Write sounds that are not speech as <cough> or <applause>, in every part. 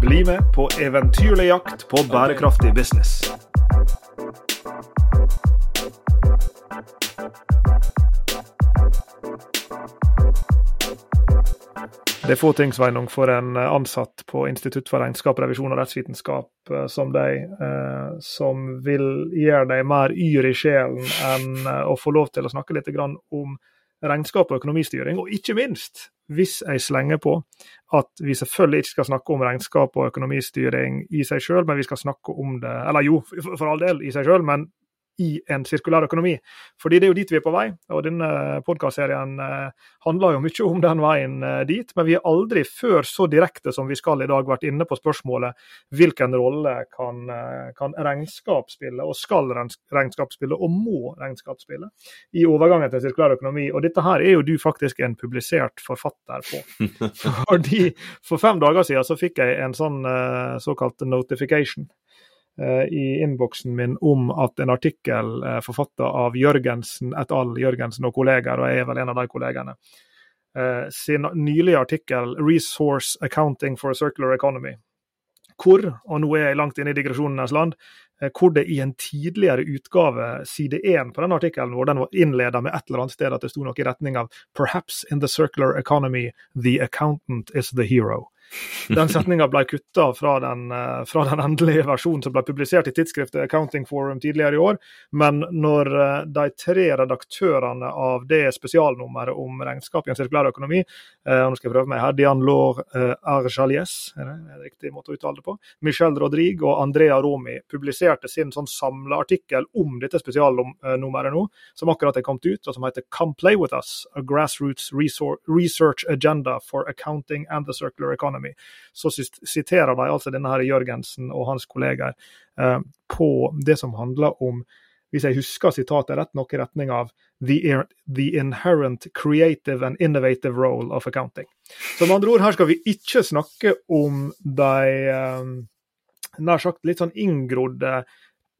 Bli med på eventyrlig jakt på bærekraftig business. Det er få ting Sveinung, for en ansatt på Institutt for regnskap, revisjon og rettsvitenskap eh, som deg, eh, som vil gjøre deg mer yr i sjelen enn eh, å få lov til å snakke litt om regnskap og økonomistyring. Og ikke minst, hvis jeg slenger på at vi selvfølgelig ikke skal snakke om regnskap og økonomistyring i seg sjøl, men vi skal snakke om det Eller jo, for all del i seg sjøl, men i en sirkulær økonomi. Fordi det er jo dit vi er på vei. og Denne podkastserien eh, handler jo mye om den veien eh, dit. Men vi har aldri før så direkte som vi skal i dag vært inne på spørsmålet hvilken rolle kan, eh, kan regnskap spille, og skal regnskap spille, og må regnskap spille, i overgangen til sirkulær økonomi. Og dette her er jo du faktisk en publisert forfatter på. <laughs> Fordi For fem dager siden så fikk jeg en sånn såkalt notification i innboksen min om at en artikkel eh, forfatta av Jørgensen et al. Jørgensen og kolleger, og jeg er vel en av de kollegene, eh, sin nylige artikkel 'Resource Accounting for a Circular Economy', hvor, og nå er jeg langt inne i digresjonenes land, hvor det i en tidligere utgave, side én på den artikkelen, hvor den var innleda med et eller annet sted at det sto noe i retning av 'Perhaps in the circular economy, the accountant is the hero'. <laughs> Den setninga ble kutta fra, eh, fra, den endelige versjonen som ble publisert i tidsskriftet Accounting Forum tidligere i år. Men når eh, de tre redaktørene av det spesialnummeret om regnskap i en sirkulær økonomi, eh, nå skal jeg prøve meg her, Dianlor Arjalies, er det riktig måte å uttale det på, Michel Rodrigue og Andrea Romi publiserte sin sånn samleartikkel om dette spesialnummeret nå, som akkurat er kommet ut, og som heter Come Play With Us, A Grassroots Research Agenda for Accounting and the Circular Economy Economy, så siterer de altså denne her Jørgensen og hans kolleger eh, på det som handler om hvis jeg husker sitatet rett, noe i retning av the, the, inherent creative and innovative role of accounting. Så med andre ord, her skal vi ikke snakke om de eh, nær sagt litt sånn inngrodde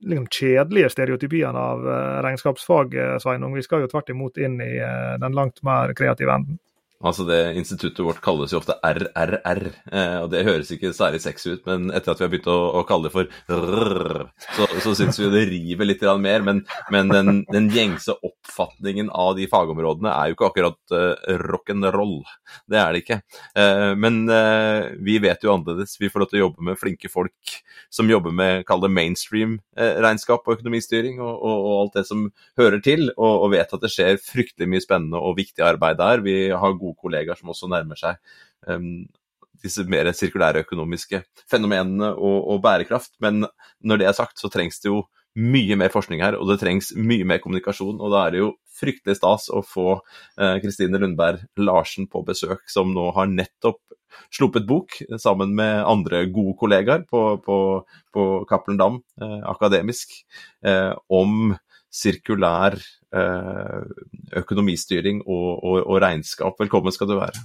liksom kjedelige stereotypiene av eh, regnskapsfaget, Sveinung. Vi skal jo tvert imot inn i eh, den langt mer kreative enden. Altså det Instituttet vårt kalles jo ofte RRR, eh, og det høres ikke særlig sexy ut, men etter at vi har begynt å, å kalle det for RRR, så, så syns vi det river litt mer. Men, men den, den, gjengse oppfatningen av de fagområdene er jo ikke akkurat uh, rock'n'roll. Det er det ikke. Uh, men uh, vi vet jo annerledes. Vi får lov til å jobbe med flinke folk som jobber med, kall det mainstream regnskap og økonomistyring og, og, og, alt det som hører til, og, og vet at det skjer fryktelig mye spennende og viktig arbeid der. Vi har gode gode kollegaer som også nærmer seg um, disse mer sirkulære økonomiske fenomenene og, og, bærekraft. Men når det er sagt, så trengs det jo mye mer forskning her, og det trengs mye mer kommunikasjon. Og da er det jo fryktelig stas å få eh, Kristine uh, Lundberg Larsen på besøk, som nå har nettopp sluppet bok sammen med andre gode kollegaer på, på, på Cappelen Dam uh, akademisk uh, om sirkulær Eh, økonomistyring og, og, og, regnskap. Velkommen skal du være.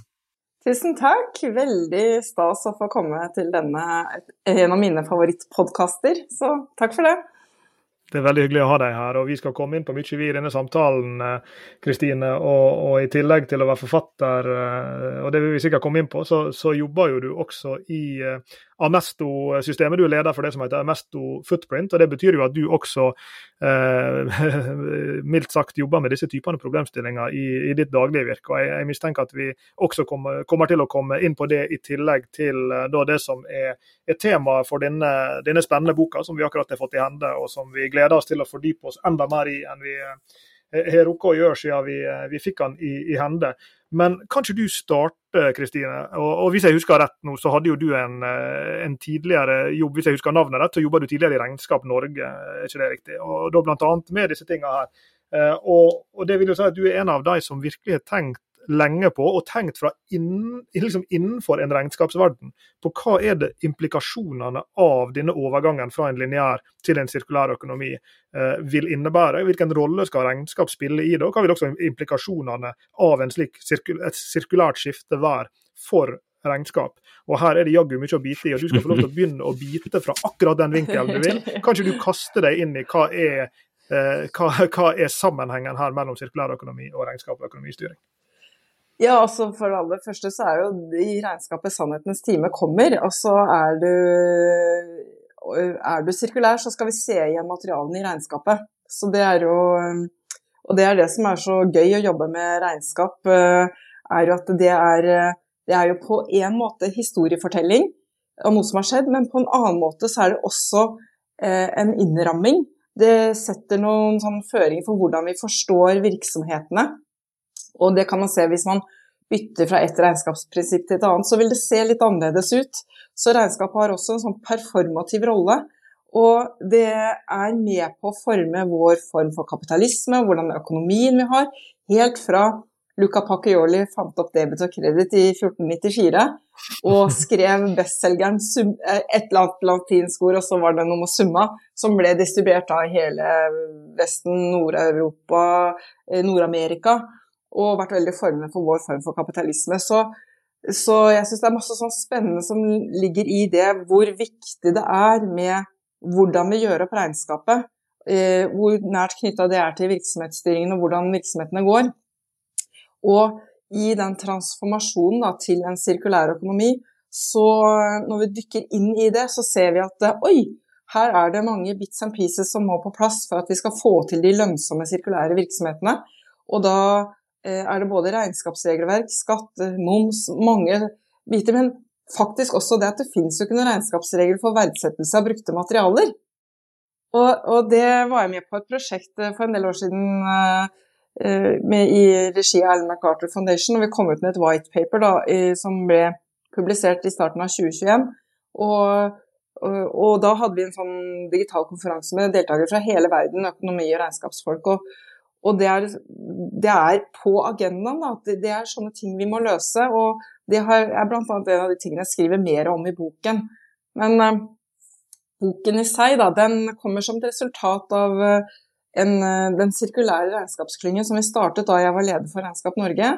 Tusen takk. Veldig stas å få komme til denne, en av mine favorittpodkaster, så takk for det. Det er veldig hyggelig å ha deg her, og vi skal komme inn på mye vi i denne samtalen. Eh, Kristine, og, og, i tillegg til å være forfatter, eh, og det vil vi sikkert komme inn på, så, så jobber jo du også i Amesto-systemet. Du er leder for det som heter Amesto Footprint. og Det betyr jo at du også eh, <laughs> mildt sagt jobber med disse typene problemstillinger i, i ditt daglige virke. og jeg, jeg, mistenker at vi også kommer, kommer, til å komme inn på det i tillegg til eh, da, det som er, er tema for denne, denne, spennende boka som vi akkurat har fått i hende, og som vi gleder oss til å fordype oss enda mer i enn vi eh, har rukket å gjøre siden vi, eh, vi fikk den i, i hende. Men kan ikke du starte, Kristine? Og, og, hvis jeg husker rett nå, så hadde jo du en, eh, en, tidligere jobb, hvis jeg husker navnet rett, så jobba du tidligere i Regnskap Norge, er ikke det riktig? Og da bl.a. med disse tingene her. Eh, og, og, det vil jo si at du er en av de som virkelig har tenkt lenge på, og tenkt fra inn, liksom innenfor en regnskapsverden, på hva er det implikasjonene av denne overgangen fra en lineær til en sirkulær økonomi eh, vil innebære. Hvilken rolle skal regnskap spille i det, og hva vil også implikasjonene av en slik et sirkulært skifte være for regnskap. Og her er det jaggu mye å bite i, og du skal få lov til å begynne å bite fra akkurat den vinkelen du vil. <laughs> Kanskje du kaster deg inn i hva er, eh, hva, hva er sammenhengen her mellom sirkulærøkonomi og regnskap og økonomistyring? Ja, altså For det aller første så er jo i regnskapet sannhetens time kommer. Og så er du, er du sirkulær, så skal vi se igjen materialene i regnskapet. Så det er jo Og det er det som er så gøy å jobbe med regnskap, er jo at det er, det er jo på en måte historiefortelling om noe som har skjedd, men på en annen måte så er det også eh, en innramming. Det setter noen sånn føringer for hvordan vi forstår virksomhetene. Og det kan man se hvis man bytter fra ett regnskapsprinsipp til et annet, så vil det se litt annerledes ut. Så regnskapet har også en sånn performativ rolle. Og det er med på å forme vår form for kapitalisme, hvordan økonomien vi har, helt fra Luca Pacchioli fant opp debet og kreditt i 1494 og skrev bestselgeren eh, et eller annet latinsk ord, og så var det noe med summa, som ble distribuert av hele Vesten, Nord-Europa, eh, Nord-Amerika og vært veldig formende for vår form for kapitalisme. Så, så jeg syns det er masse sånn spennende som ligger i det, hvor viktig det er med hvordan vi gjør opp regnskapet. Eh, hvor nært knytta det er til virksomhetsstyringen og hvordan virksomhetene går. Og i den transformasjonen da, til en sirkulær økonomi, så når vi dykker inn i det, så ser vi at oi, her er det mange bits and pieces som må på plass for at vi skal få til de lønnsomme sirkulære virksomhetene. Og da Eh, er det både regnskapsregelverk, skatt, moms, mange biter. Men faktisk også det at det finnes jo ikke noen regnskapsregel for verdsettelse av brukte materialer. Og, og, det var jeg med på et prosjekt eh, for en del år siden uh, med, i regi av Alan MacArthur Foundation, og vi kom ut med et white paper da, som ble publisert i starten av 2021. Og, og, og, da hadde vi en sånn digital konferanse med deltakere fra hele verden, økonomi- og regnskapsfolk. Og, og det er, det er på agendaen. Da, at det er sånne ting vi må løse. Og det er bl.a. en av de tingene jeg skriver mer om i boken. Men eh, boken i seg da, den kommer som et resultat av uh, en, uh, den sirkulære regnskapsklyngen som vi startet da jeg var leder for Regnskap Norge.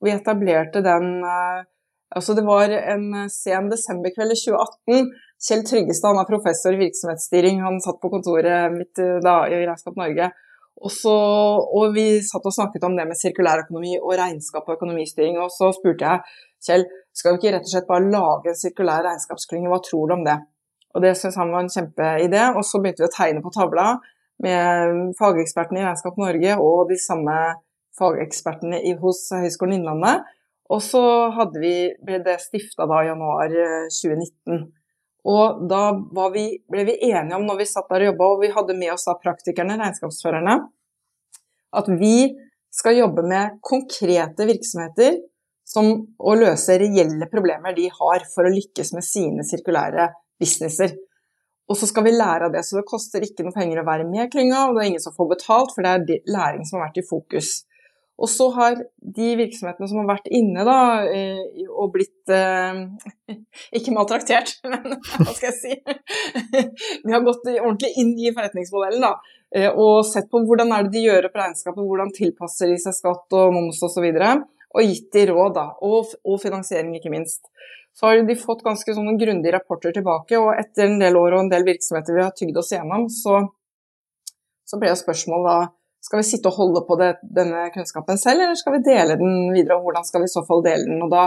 Og vi etablerte den altså Det var en sen desemberkveld i 2018. Kjell Tryggestad, han er professor i virksomhetsstyring, han satt på kontoret mitt da, i Regnskap Norge. Og, så, og, vi satt og snakket om det med sirkulærøkonomi og regnskap og økonomistyring. Og så spurte jeg Kjell skal vi ikke rett og slett bare lage en sirkulær regnskapsklynge, hva tror du om det? Og det syntes han var en kjempeidé. Og så begynte vi å tegne på tavla med fagekspertene i Regnskap Norge og de samme fagekspertene hos Høgskolen Innlandet. Og så vi, ble det stifta i januar 2019. Og da vi, ble vi enige om, når vi satt der og jobba, og vi hadde med oss da praktikerne, regnskapsførerne, at vi skal jobbe med konkrete virksomheter som å løse reelle problemer de har for å lykkes med sine sirkulære businesser. Og så skal vi lære av det, så det koster ikke noe penger å være med i klynga, og det er ingen som får betalt, for det er læring som har vært i fokus. Og så har de virksomhetene som har vært inne da, og blitt eh, <laughs> Ikke maltraktert, <laughs> men hva skal jeg si <laughs> De har gått ordentlig inn i forretningsmodellen da, eh, og sett på hvordan er det de gjør opp regnskapet, hvordan tilpasser de seg skatt og moms osv. Og, så og gitt de råd, da, og, og, finansiering, ikke minst. Så har de fått ganske sånne grundige rapporter tilbake, og etter en del år og en del virksomheter vi har tygd oss gjennom, så, så ble det spørsmål da skal vi sitte og holde på det, denne kunnskapen selv, eller skal vi dele den videre? Og hvordan skal vi i så fall dele den? Og da,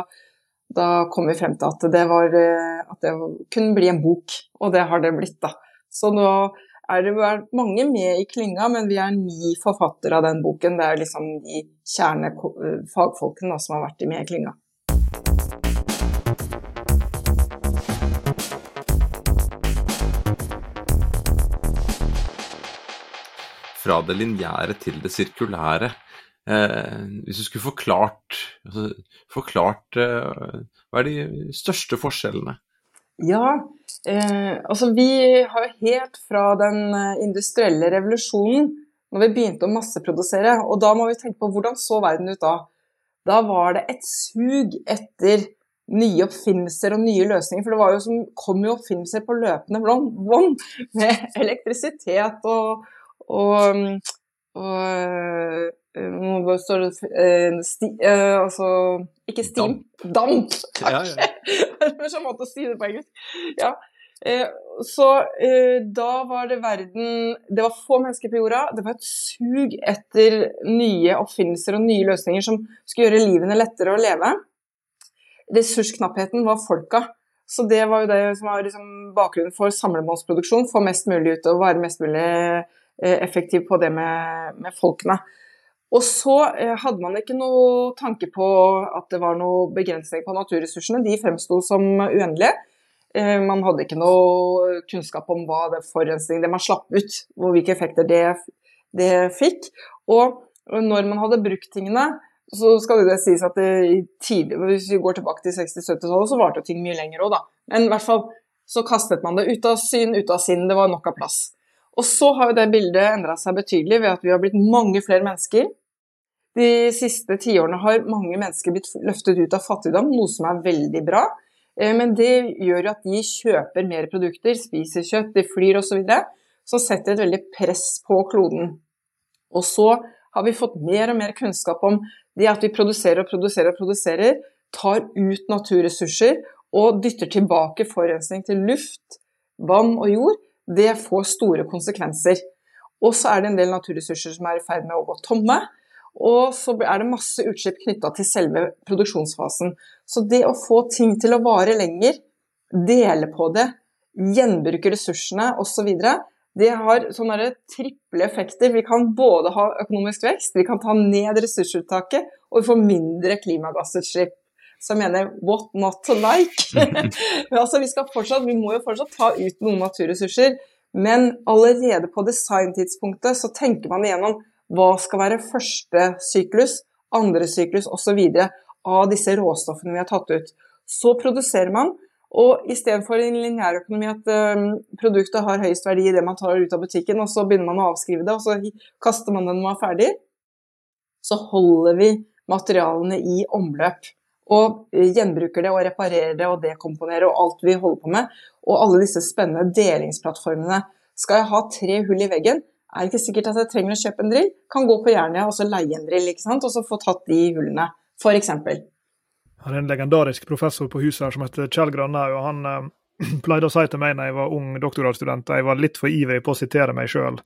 da kom vi frem til at det, var, eh, at det kunne bli en bok, og det har det blitt, da. Så nå er det mange med i klynga, men vi er ni forfattere av den boken. Det er liksom de kjernefagfolkene som har vært med i klynga. Fra det lineære til det sirkulære. Eh, hvis du skulle forklart, altså, forklart eh, hva er de største forskjellene? Ja, eh, altså vi har jo helt fra den eh, industrielle revolusjonen, når vi begynte å masseprodusere, og da må vi tenke på hvordan så verden ut da? Da var det et sug etter nye oppfinnelser og nye løsninger. For det var jo som, kom jo oppfinnelser på løpende bånd med <laughs> elektrisitet og, og, Og nå står det sti, Altså ikke steam, damp! damp. Ja, ja. <laughs> det er måte å si det på engelsk. Ja. Så da var det verden Det var få mennesker på jorda. Det var et sug etter nye oppfinnelser og nye løsninger som skulle gjøre livene lettere å leve. Ressursknappheten var folka. Så det var jo det som var liksom bakgrunnen for samlemålsproduksjon. Få mest mulig ut og være mest mulig effektiv på det med, med folkene. Og så eh, hadde man ikke noe tanke på at det var noe begrensning på naturressursene. De fremsto som uendelige. Eh, man hadde ikke noe kunnskap om hva det forurensning det man slapp ut, og hvilke effekter det, det fikk. Og når man hadde brukt tingene, så skal det sies at det tidlig, hvis vi går tilbake til 60-70-tallet, så varte ting mye lenger òg, da. Men i hvert fall så kastet man det ut av syn, ut av sinn. Det var nok av plass. Og så har jo det bildet endra seg betydelig ved at vi har blitt mange flere mennesker. De siste tiårene har mange mennesker blitt løftet ut av fattigdom, noe som er veldig bra. Eh, men det gjør jo at de kjøper mer produkter, spiser kjøtt, de flyr osv. Som setter et veldig press på kloden. Og så har vi fått mer og mer kunnskap om det at vi produserer og produserer og produserer, tar ut naturressurser og dytter tilbake forurensning til luft, vann og jord. Det får store konsekvenser. Og så er det en del naturressurser som er i ferd med å gå tomme. Og så er det masse utslipp knytta til selve produksjonsfasen. Så det å få ting til å vare lenger, dele på det, gjenbruke ressursene osv., det har sånne triple effekter. Vi kan både ha økonomisk vekst, vi kan ta ned ressursuttaket, og vi får mindre klimagassutslipp. Så jeg mener what not to like? <laughs> altså, vi, fortsatt, vi må jo fortsatt ta ut noen naturressurser, men allerede på designtidspunktet så tenker man igjennom hva skal være første syklus, andre syklus osv. av disse råstoffene vi har tatt ut. Så produserer man, og istedenfor i en lineær økonomi at um, produktet har høyest verdi i det man tar ut av butikken, og så begynner man å avskrive det, og så kaster man det når man er ferdig, så holder vi materialene i omløp. Og gjenbruker det og reparerer det og dekomponerer og alt vi holder på med. Og alle disse spennende delingsplattformene. Skal jeg ha tre hull i veggen, er det ikke sikkert at jeg trenger å kjøpe en drill. Kan gå på Jernia og så leie en drill, ikke sant? og så få tatt de hullene, f.eks. Jeg har en legendarisk professor på huset her som heter Kjell Grandhaug. og Han eh, <clears throat> pleide å si til meg når jeg var ung doktorgradsstudent og jeg var litt for ivrig på å sitere meg sjøl.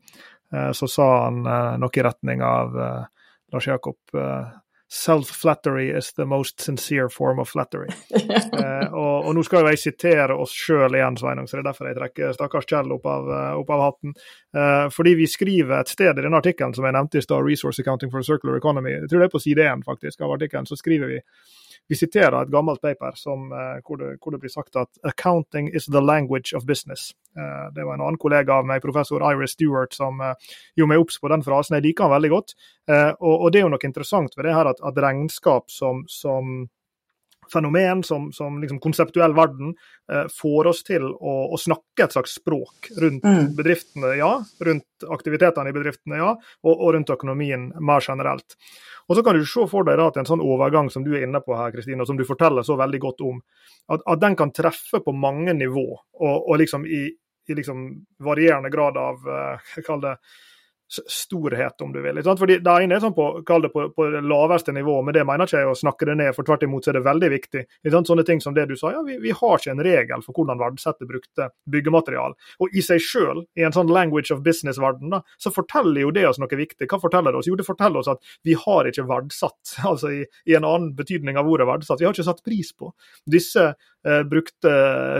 Eh, så sa han eh, noe i retning av eh, Lars Jakob eh, Self-flattery is the most sincere form of flattery. <laughs> eh, og, og, nå skal jo jeg sitere oss sjøl igjen, Sveinung, så det er derfor jeg trekker stakkars Kjell opp av, eh, opp av hatten. Eh, fordi vi skriver et sted i denne artikkelen som jeg nevnte i stad, 'Resource Accounting for a Circular Economy', jeg tror det er på side én faktisk av artikkelen, så skriver vi vi siterer et gammelt paper som, eh, hvor, det, hvor, det, blir sagt at 'accounting is the language of business'. Eh, det var en annen kollega av meg, professor Iris Stewart, som eh, gjorde meg obs på den frasen. Jeg liker den veldig godt. Og, og, det er jo noe interessant ved det her at, at regnskap som, som fenomen, som, som liksom konseptuell verden, eh, får oss til å, å, snakke et slags språk rundt mm. bedriftene, ja. Rundt aktivitetene i bedriftene, ja. Og, og, rundt økonomien mer generelt. Og så kan du se for deg da at en sånn overgang som du er inne på her, Kristine, og som du forteller så veldig godt om, at, at den kan treffe på mange nivå, og, og liksom i, i liksom varierende grad av uh, kall det storhet, om du vil. Fordi Det ene er sånn på, kall det på, på, det laveste nivå, men det mener ikke jeg å snakke det ned, for tvert imot er det veldig viktig. Sånne ting som det du sa, ja, vi, vi, har ikke en regel for hvordan verdsette brukte byggematerial. Og i seg selv, i en sånn language of business-verden, så forteller jo det oss noe viktig. Hva forteller det oss? Jo, det forteller oss at vi har ikke verdsatt, <laughs> altså i, i en annen betydning av ordet verdsatt, vi har ikke satt pris på disse eh, brukte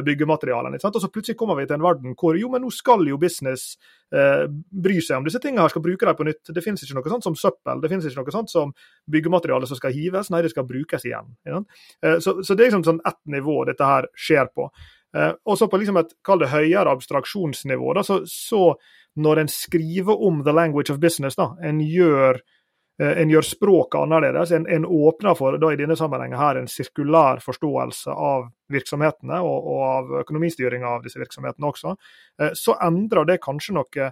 byggematerialene. Og så plutselig kommer vi til en verden hvor jo, men nå skal jo business eh, bry seg om disse tingene, her, skal bruke dem på nytt. Det finnes ikke noe sånt som søppel, det finnes ikke noe sånt som byggemateriale som skal hives, nei, det skal brukes igjen. Eh, så, så, det er liksom sånn ett nivå dette her skjer på. Eh, og så på liksom et kall det høyere abstraksjonsnivå, da, så, så når en skriver om the language of business, da, en gjør en gjør språket annerledes. En, en, åpner for da i denne sammenhengen her en sirkulær forståelse av virksomhetene og, og av økonomistyringa av disse virksomhetene også. Eh, så endrer det kanskje noe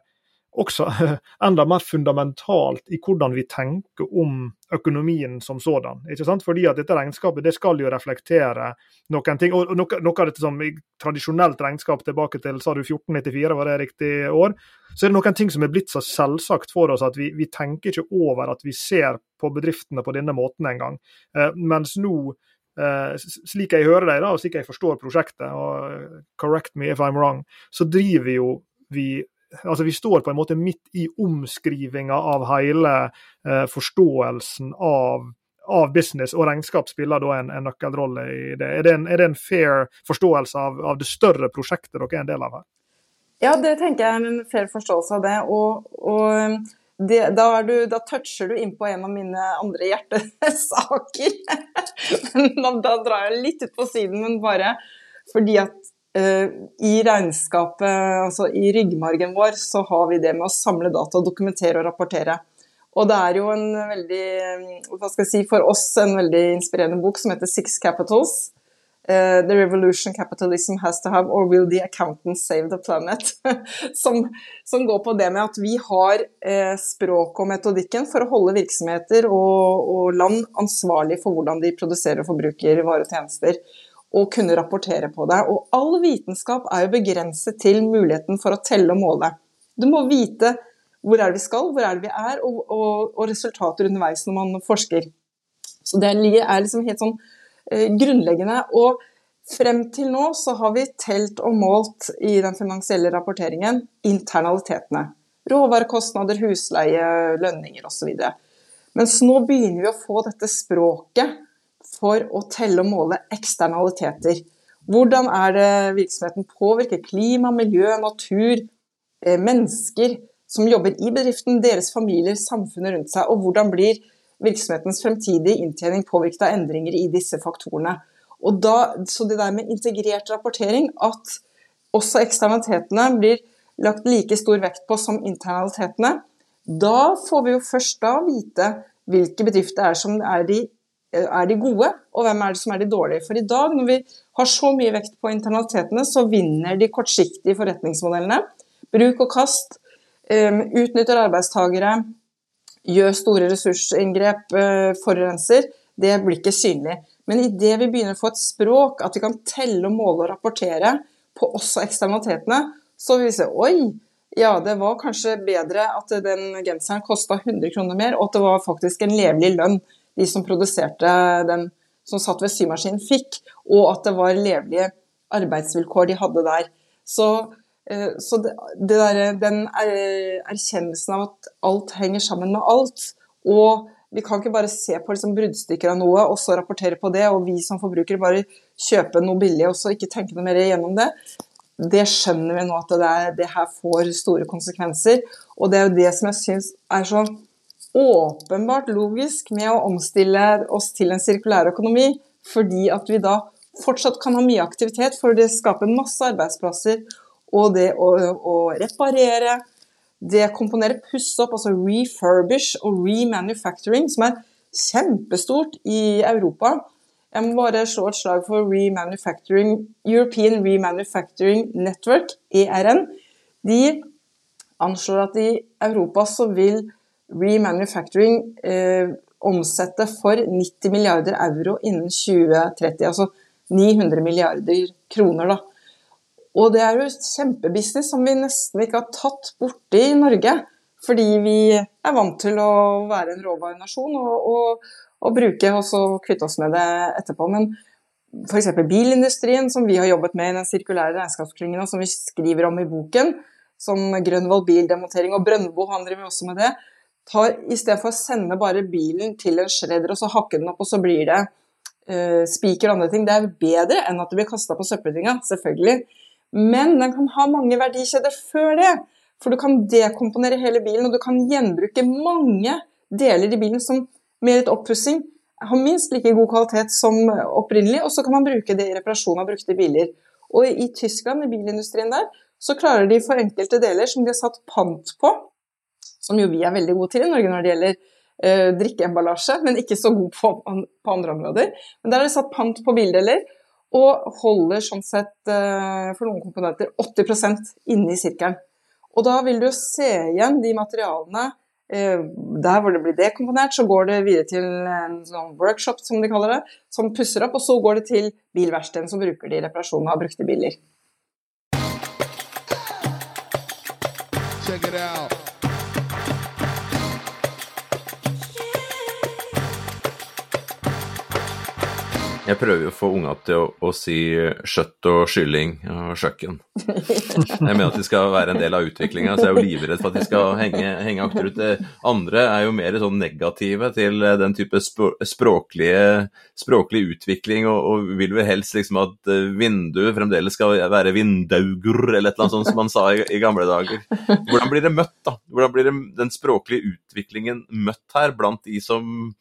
også <laughs> enda mer fundamentalt i hvordan vi tenker om økonomien som sådan. ikke sant? Fordi at dette regnskapet det skal jo reflektere noen ting. og Noe, noe av dette som i tradisjonelt regnskap tilbake til sa du 1494, var det riktig år? Så er det noen ting som er blitt så selvsagt for oss at vi, vi tenker ikke over at vi ser på bedriftene på denne måten engang. Eh, mens nå slik jeg hører da, og slik jeg forstår prosjektet, og correct me if I'm wrong, så driver jo vi altså Vi står på en måte midt i omskrivinga av hele eh, forståelsen av, av, business, og regnskap spiller da en, en nøkkelrolle i det. Er det en, er det en fair forståelse av, av, det større prosjektet dere er en del av her? Ja, det tenker jeg er en fair forståelse av det. og, og det, da, du, da, toucher du inn på en av mine andre hjertesaker. <laughs> da, da, drar jeg litt ut på siden, men bare fordi at uh, I regnskapet, altså i ryggmargen vår, så har vi det med å samle data, dokumentere og rapportere. Og det er jo en veldig, hva skal jeg si, for oss en veldig inspirerende bok som heter Six Capitals. Uh, the revolution capitalism has to have, or will the accountants save the planet? <laughs> som, som, går på det med at vi har eh, språk og metodikken for å holde virksomheter og, og land ansvarlig for hvordan de produserer og forbruker varer og tjenester og kunne rapportere på det. Og all vitenskap er jo begrenset til muligheten for å telle og måle. Du må vite hvor er det vi skal, hvor er det vi er, og, og, og resultater underveis når man forsker. Så det er liksom helt sånn eh, grunnleggende. Og frem til nå så har vi telt og målt i den finansielle rapporteringen internalitetene. Råvarekostnader, husleie, lønninger osv. Mens nå begynner vi å få dette språket for å telle og måle eksternaliteter. Hvordan er det virksomheten påvirker klima, miljø, natur, eh, mennesker som jobber i bedriften, deres familier, samfunnet rundt seg, og hvordan blir virksomhetens fremtidige inntjening påvirket av endringer i disse faktorene. Og da, så det der med integrert rapportering, at også eksternalitetene blir lagt like stor vekt på som internalitetene, da får vi jo først da vite hvilke bedrifter er som er de Eh, er de gode, og hvem er det som er de dårlige. For i dag, når vi har så mye vekt på internalitetene, så vinner de kortsiktige forretningsmodellene. Bruk og kast, um, utnytter arbeidstagere, gjør store ressursinngrep, uh, forurenser. Det blir ikke synlig. Men idet vi begynner å få et språk, at vi kan telle, og måle og rapportere på også eksternalitetene, så vil vi se oi, ja, det var kanskje bedre at den genseren kosta 100 kroner mer, og at det var faktisk en levelig lønn de som produserte den, som satt ved symaskinen, fikk, og at det var levelige arbeidsvilkår de hadde der. Så, eh, så det, det der, den erkjennelsen av at alt henger sammen med alt, og vi kan ikke bare se på liksom bruddstykker av noe og så rapportere på det, og vi som forbrukere bare kjøpe noe billig og så ikke tenke noe mer igjennom det. Det skjønner vi nå at det, er, det her får store konsekvenser. Og det er jo det som jeg syns er så åpenbart logisk med å omstille oss til en sirkulær økonomi, fordi at vi da fortsatt kan ha mye aktivitet, for det skaper masse arbeidsplasser. Og det å, å reparere, dekomponere, pusse opp, altså refurbish og remanufacturing, som er kjempestort i Europa. Jeg må bare slå et slag for remanufacturing, European Remanufacturing Network, ERN. De anslår at i Europa så vil remanufacturing eh, omsette for 90 milliarder euro innen 2030. Altså 900 milliarder kroner, da. Og det er jo kjempebusiness som vi nesten ikke har tatt borti i Norge. Fordi vi er vant til å være en råvarenasjon og, og, og bruke og så kvitte oss med det etterpå. Men f.eks. bilindustrien, som vi har jobbet med i den sirkulære regnskapsklyngen, og som vi skriver om i boken, som Grønvoll bildemontering og Brøndbo, han driver også med det tar, Istedenfor å sende bare bilen til en shredder og så hakke den opp, og så blir det uh, spiker og andre ting. Det er bedre enn at det blir kasta på søppeldynga, selvfølgelig. Men den kan ha mange verdikjeder før det. For du kan dekomponere hele bilen, og du kan gjenbruke mange deler i bilen som med litt oppussing har minst like god kvalitet som opprinnelig, og så kan man bruke det i reparasjon av brukte biler. Og i Tyskland, i bilindustrien der, så klarer de for enkelte deler som de har satt pant på, som jo vi er veldig gode til i Norge når det gjelder eh, drikkeemballasje, men ikke så god på, på, andre områder. Men der har de satt pant på bildeler, og holder sånn sett uh, for noen komponenter 80% inne i sirkelen. Og da vil du se igjen de materialene. Eh, der hvor det blir dekomponert, så går det videre til en sånn workshop, som de kaller det, som pusser opp. Og så går det til bilverkstedet som bruker de i reparasjon av brukte biler. Check it out. Jeg prøver jo å få unga til å, å si skjøtt og kylling og kjøkken. Jeg mener at de skal være en del av utviklinga, så jeg er jo livredd for at de skal henge, henge akterut. Andre er jo mer sånn negative til den type språklige, språklig utvikling, og, og, vil vel helst liksom at vinduet fremdeles skal være vindaugur, eller et eller annet sånt som man sa i, i gamle dager. Hvordan blir det møtt, da? Hvordan blir det, den språklige utviklingen møtt her blant de som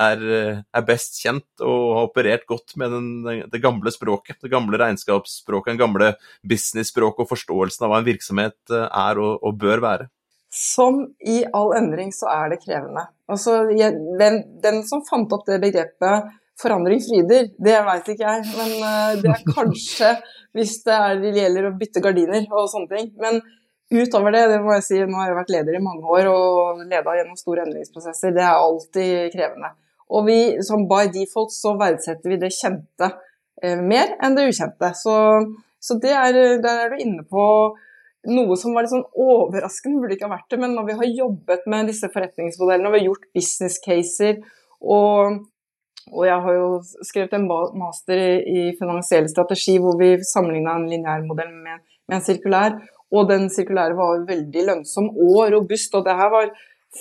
er, er, best kjent og har operert godt med den, det gamle språket. Det gamle regnskapsspråket, den gamle business-språket og forståelsen av hva en virksomhet eh, er og, og, bør være. Som i all endring så er det krevende. Altså, jeg, den, den, som fant opp det begrepet forandring fryder, det veit ikke jeg. Men uh, det er <laughs> kanskje hvis det, er, det gjelder å bytte gardiner og sånne ting. Men utover det, det må jeg si, nå har jeg vært leder i mange år og leda gjennom store endringsprosesser. Det er alltid krevende. Og vi, som by default så verdsetter vi det kjente eh, mer enn det ukjente. Så, så er, der er du inne på noe som var litt sånn overraskende, burde ikke ha vært det. Men når vi har jobbet med disse forretningsmodellene, og vi har gjort business caser og, og jeg har jo skrevet en master i, i finansiell strategi hvor vi sammenligna en lineær modell med en sirkulær. Og den sirkulære var veldig lønnsom og robust. Og det her var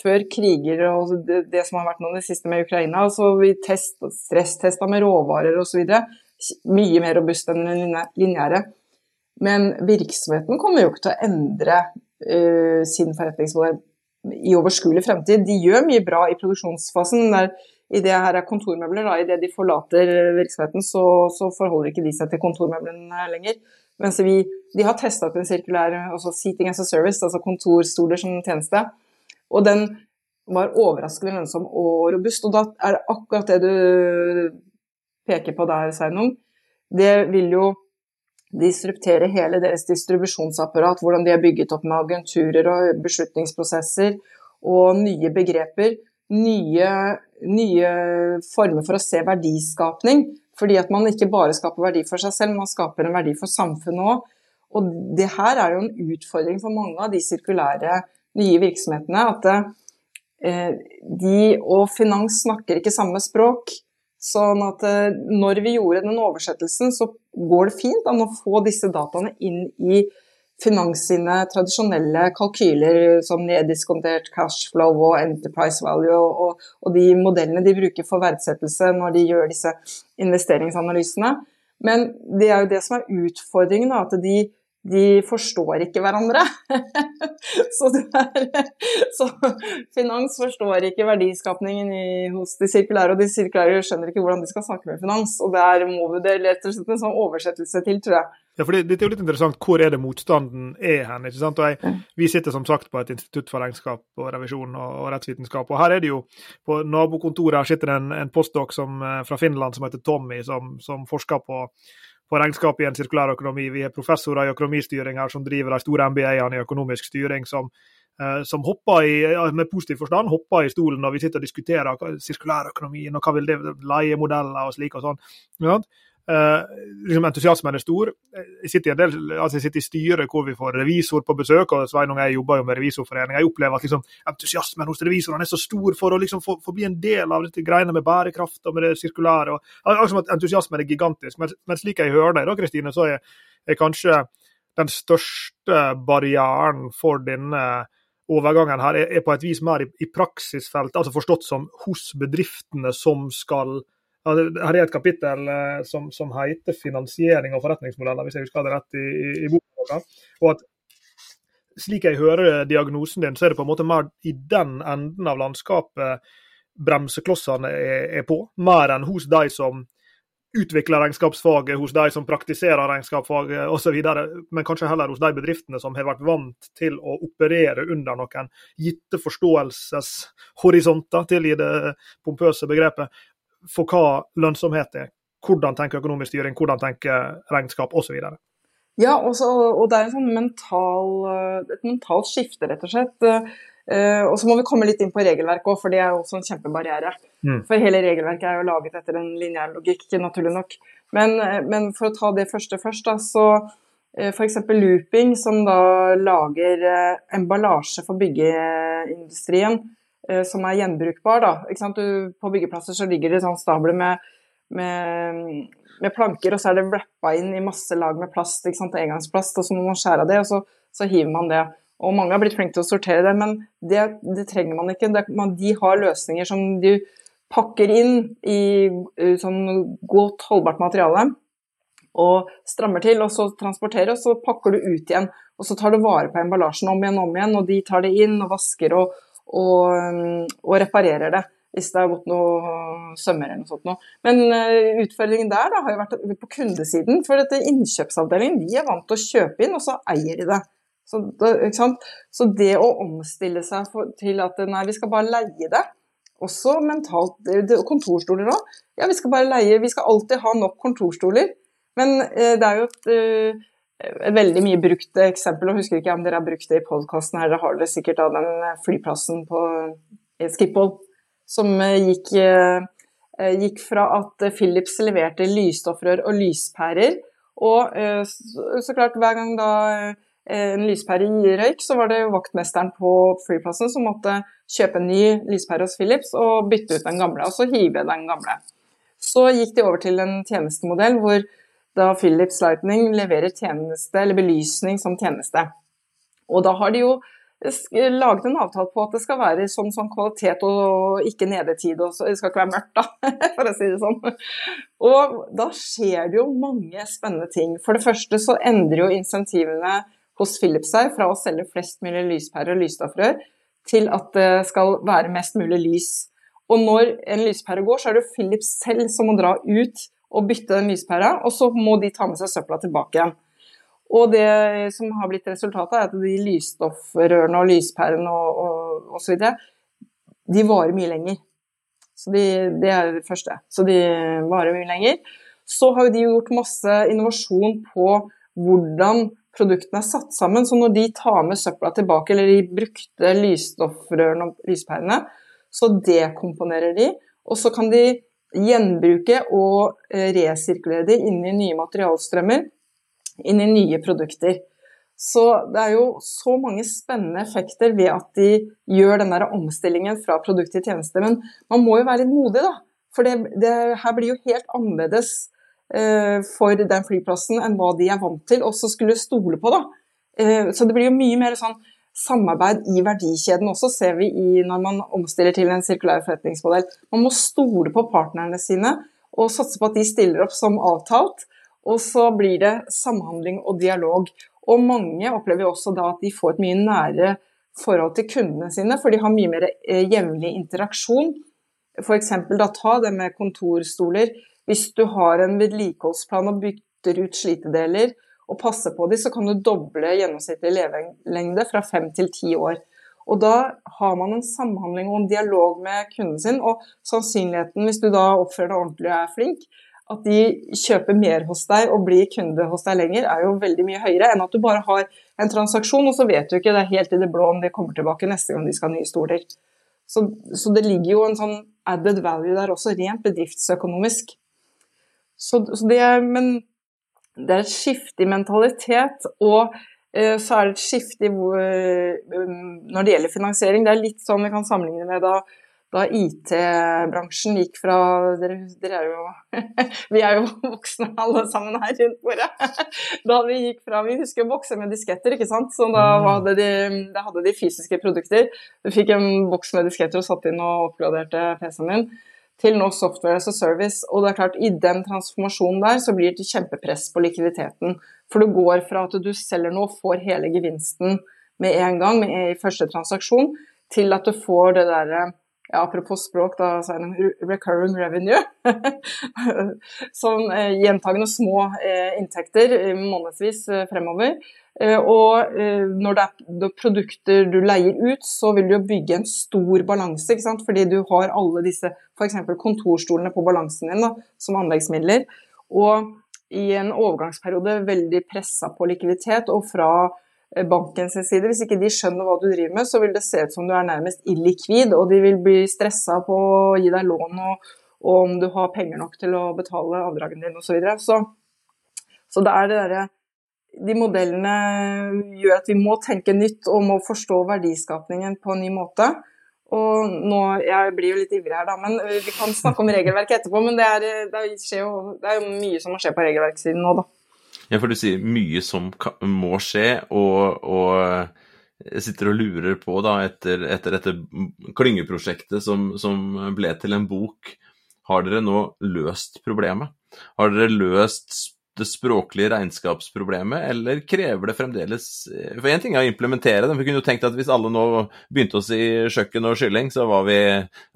før kriger og det, det, som har vært nå det siste med Ukraina, så vi test, stresstesta med råvarer osv. Mye mer robust enn den lineære. Men virksomheten kommer jo ikke til å endre uh, sin forretningsmodell i overskuelig fremtid. De gjør mye bra i produksjonsfasen. Der, I det her er kontormøbler, da, det de forlater virksomheten, så, så, forholder ikke de seg til kontormøblene lenger. Mens vi, de har testa ut en sirkulær altså seating as a service, altså kontorstoler som tjeneste. Og den var overraskende lønnsom og robust. Og da er det akkurat det du peker på der, Sveinung. Det vil jo disruptere hele deres distribusjonsapparat, hvordan de er bygget opp med agenturer og beslutningsprosesser og nye begreper. Nye, nye former for å se verdiskapning. Fordi at man ikke bare skaper verdi for seg selv, man skaper en verdi for samfunnet òg. Og det her er jo en utfordring for mange av de sirkulære nye virksomhetene at eh, de og finans snakker ikke samme språk. Sånn at eh, når vi gjorde den oversettelsen, så går det fint an å få disse dataene inn i finans sine tradisjonelle kalkyler som neddiskontert cashflow og enterprise value og, og, de modellene de bruker for verdsettelse når de gjør disse investeringsanalysene. Men det er jo det som er utfordringen, at de de forstår ikke hverandre. <laughs> så, er, så, finans forstår ikke verdiskapningen i, hos de sirkulære, og de sirkulære skjønner ikke hvordan de skal snakke med finans. Og der må vi det rett og slett en sånn oversettelse til, tror jeg. Ja, for det, er jo litt interessant hvor er det motstanden er hen. ikke sant? Og jeg, Vi sitter som sagt på et institutt for regnskap og revisjon og, og rettsvitenskap. og Her er det jo, på nabokontoret sitter det en, en postdok som, eh, fra Finland som heter Tommy, som, som forsker på på regnskap i en sirkulær økonomi. Vi er professorer i økonomistyring her som driver de store MBA-ene i økonomisk styring, som, eh, som hopper i, med positiv forstand hopper i stolen når vi sitter og diskuterer sirkulærøkonomien og hva vil det leiemodeller og slik og sånn. Uh, liksom entusiasmen er stor. Jeg sitter, del, altså jeg sitter, i styret hvor vi får revisor på besøk, og Sveinung jeg jobber jo med Revisorforeningen. Jeg opplever at liksom, entusiasmen hos revisorene er så stor for å liksom få, få, bli en del av dette greiene med bærekraft og med det sirkulære. Og, altså Entusiasmen er gigantisk. Men, men slik jeg hører deg, da, Kristine, så er, er kanskje den største barrieren for denne overgangen her er, er på et vis mer i, i praksisfelt, altså forstått som hos bedriftene som skal her er et kapittel eh, som, som heter 'Finansiering og forretningsmodeller', hvis jeg husker det rett i, i, boka. Og at slik jeg hører diagnosen din, så er det på en måte mer i den enden av landskapet bremseklossene er, er på, mer enn hos de som utvikler regnskapsfaget, hos de som praktiserer regnskapsfaget osv., men kanskje heller hos de bedriftene som har vært vant til å operere under noen gitte forståelseshorisonter, til i det pompøse begrepet, for hva lønnsomhet er. Hvordan tenker økonomisk styring, hvordan tenker regnskap osv. Ja, også, og det er sånn mental, et mentalt skifte, rett og slett. Uh, og så må vi komme litt inn på regelverket òg, for det er også en kjempebarriere. Mm. For hele regelverket er jo laget etter en lineær logikk, naturlig nok. Men, men, for å ta det første først, da, så f.eks. looping, som da lager emballasje for byggeindustrien som er gjenbrukbar. Da. Du, på byggeplasser så ligger det sånn stabler med, med, med, planker, og så er det wrappa inn i masse lag med plast, engangsplast, og så må man skjære av det, og så, så hiver man det. Og mange har blitt flinke til å sortere det, men det, det trenger man ikke. Det, man, de har løsninger som de pakker inn i sånn godt holdbart materiale og strammer til, og så transporterer, og så pakker du ut igjen. Og så tar du vare på emballasjen om igjen og om igjen, og de tar det inn og vasker og, og, og reparerer det hvis det har gått noe sømmer eller noe sånt noe. Men uh, utfordringen der da, har jo vært på kundesiden. For dette innkjøpsavdelingen de er vant til å kjøpe inn, og så eier de det. Så, så, det å omstille seg for, til at nei, vi skal bare leie det, også mentalt det, Kontorstoler òg. Ja, vi skal bare leie Vi skal alltid ha nok kontorstoler. Men eh, det er jo et, eh, et, veldig mye brukt eksempel, og husker ikke om dere har brukt det i podkasten her, dere har det sikkert av den flyplassen på Skiphol som eh, gikk, eh, gikk fra at Philips leverte lysstoffrør og lyspærer, og eh, så klart hver gang da en lyspære røyk, så var det vaktmesteren på flyplassen som måtte kjøpe en ny lyspære hos Philips og bytte ut den gamle, og så hive den gamle. Så gikk de over til en tjenestemodell hvor da Philips Lightning leverer tjeneste, eller belysning som tjeneste. Og da har de jo laget en avtale på at det skal være sånn, sånn kvalitet og ikke nedetid. Og så, det skal ikke være mørkt, da, <laughs> for å si det sånn. Og da skjer det jo mange spennende ting. For det første så endrer jo insentivene hos Philips seg fra å selge flest mulig lyspærer og lysstoffrør til at det skal være mest mulig lys. Og når en lyspære går, så er det jo Philips selv som må dra ut og bytte den lyspæra, og så må de ta med seg søpla tilbake igjen. Og det som har blitt resultatet, er at de lysstoffrørene og lyspærene og, og, og, så videre, de varer mye lenger. Så de, det er det første. Så de varer mye lenger. Så har de gjort masse innovasjon på hvordan produktene er satt sammen. Så når de tar med søpla tilbake, eller de brukte lysstoffrørene og lyspærene, så dekomponerer de, og så kan de gjenbruke og eh, resirkulere de inn i nye materialstrømmer, inn i nye produkter. Så det er jo så mange spennende effekter ved at de gjør den der omstillingen fra produkt til tjeneste. Men man må jo være litt modig, da. For det, det her blir jo helt annerledes Eh, for den flyplassen enn hva de er vant til også skulle stole på. Da. Eh, så det blir jo mye mer sånn samarbeid i verdikjeden også, ser vi i når man omstiller til en sirkulær forretningsmodell. Man må stole på partnerne sine og satse på at de stiller opp som avtalt. Og så blir det samhandling og dialog. Og mange opplever også da at de får et mye nærere forhold til kundene sine, for de har mye mer eh, jevnlig interaksjon. F.eks. da ta det med kontorstoler. Hvis du har en vedlikeholdsplan og bytter ut slitedeler og passer på dem, så kan du doble gjennomsnittlig levelengde fra fem til ti år. Og da har man en samhandling og en dialog med kunden sin, og sannsynligheten, hvis du da oppfører deg ordentlig og er flink, at de kjøper mer hos deg og blir kunde hos deg lenger, er jo veldig mye høyere enn at du bare har en transaksjon, og så vet du ikke det er helt i det blå om de kommer tilbake neste gang de skal ha nye stoler. Så, så det ligger jo en sånn added value der også, rent bedriftsøkonomisk. Så, så det men det er et skifte i mentalitet, og eh, så er det et skifte i eh, når det gjelder finansiering. Det er litt sånn vi kan sammenligne med da, da IT-bransjen gikk fra dere, dere, er jo <laughs> Vi er jo <laughs> voksne alle sammen her rundt bordet. <laughs> Da vi gikk fra Vi husker å bokse med disketter, ikke sant. Så da mm. hadde de, da hadde de fysiske produkter. Du fikk en boks med disketter og satte inn og oppgraderte PC-en din til nå software as a service. Og det er klart, i den transformasjonen der så blir det kjempepress på likviditeten. For du går fra at du selger noe og får hele gevinsten med en gang med i første transaksjon, til at du får det derre ja, apropos språk, da så er det recurring revenue. <laughs> sånn eh, gjentagende små eh, inntekter eh, månedsvis eh, fremover. Eh, og eh, når det er produkter du leier ut, så vil du bygge en stor balanse. Fordi du har alle disse f.eks. kontorstolene på balansen din da, som anleggsmidler. Og i en overgangsperiode veldig pressa på likviditet, og fra bankens side, hvis ikke de skjønner hva du driver med, så vil det se ut som du er nærmest illikvid, og de vil bli stressa på å gi deg lån og, og, om du har penger nok til å betale avdragene dine osv. Så, videre. så Så det er det derre De modellene gjør at vi må tenke nytt og må forstå verdiskapningen på en ny måte. Og nå, Jeg blir jo litt ivrig her, da, men vi kan snakke om regelverket etterpå. Men det er, det, jo, det er, jo, mye som må skje på regelverkssiden nå, da. Ja, for du sier mye som må skje, og, og sitter og lurer på, da, etter, etter dette klyngeprosjektet som, som, ble til en bok, har dere nå løst problemet? Har dere løst det språklige regnskapsproblemet, eller krever det fremdeles eh, For én ting er å implementere det, vi kunne jo tenkt at hvis alle nå begynte å si kjøkken og kylling, så var vi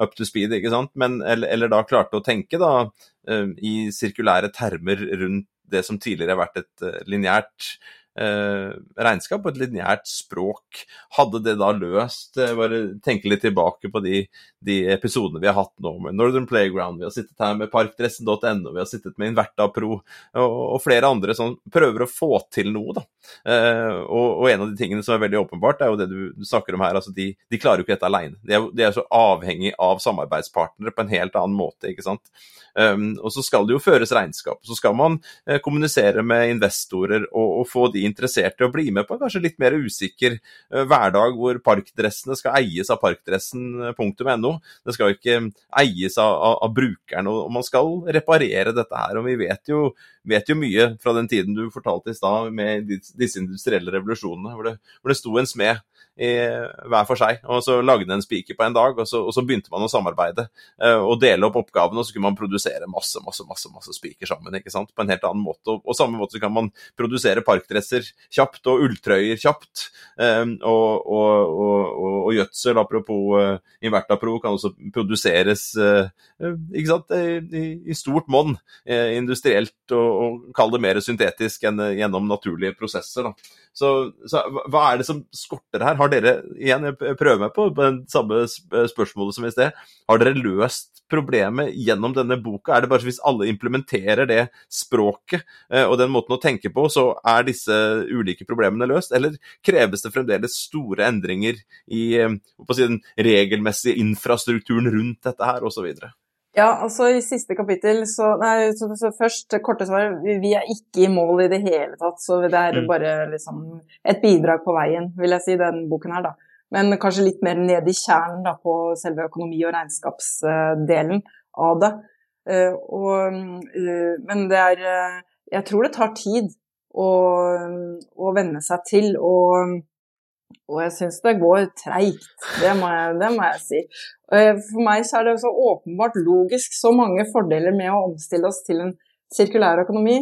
up to speed, ikke sant? Men, eller, eller da klarte å tenke da eh, i sirkulære termer rundt det som tidligere har vært et eh, lineært regnskap på et lineært språk. Hadde det da løst eh, Bare tenke litt tilbake på de, de, episodene vi har hatt nå med Northern Playground, vi har sittet her med parkdressen.no, vi har sittet med Inverta Pro og, og, flere andre som prøver å få til noe. da. Eh, og, og, en av de tingene som er veldig åpenbart, er jo det du, du snakker om her. altså De, de klarer jo ikke dette alene. De er, de er så avhengig av samarbeidspartnere på en helt annen måte. ikke sant? Um, og så skal det jo føres regnskap. Så skal man kommunisere med investorer og, og, få de interessert i å bli med på en kanskje litt mer usikker uh, hverdag, hvor parkdressene skal eies av parkdressen.no. Det skal ikke eies av, av, av brukeren, og, man skal reparere dette her. Og vi vet jo, vet jo mye fra den tiden du fortalte i stad med disse industrielle revolusjonene, hvor det, hvor det sto en smed i, hver for seg. Og så lagde en spiker på en dag, og så, og så begynte man å samarbeide uh, og dele opp oppgavene. Og så kunne man produsere masse masse, masse, masse spiker sammen ikke sant? på en helt annen måte. Og, og samme måte så kan man produsere parkdresser kjapt og ulltrøyer kjapt. Um, og, og, og, gjødsel, apropos uh, Invertapro, kan også produseres ikke sant? I, i stort monn industrielt, og, og kall det mer syntetisk enn gjennom naturlige prosesser. da. Så, så, hva er det som skorter her? Har dere igjen, jeg prøver meg på, på den samme spørsmålet som i sted, har dere løst problemet gjennom denne boka? Er det bare hvis alle implementerer det språket eh, og den måten å tenke på, så er disse ulike problemene løst? Eller kreves det fremdeles store endringer i eh, si, den regelmessige infrastrukturen rundt dette her, osv.? Ja, altså i siste kapittel så Nei, så, så først korte svar. Vi er ikke i mål i det hele tatt. Så det er mm. bare liksom et bidrag på veien, vil jeg si, den boken her, da. Men kanskje litt mer ned i kjernen da, på selve økonomi- og regnskapsdelen av det. Uh, og, uh, men det er uh, Jeg tror det tar tid å, å venne seg til. Og og jeg syns det går treigt, det, det, må jeg si. For meg så er det så åpenbart logisk så mange fordeler med å omstille oss til en sirkulær økonomi.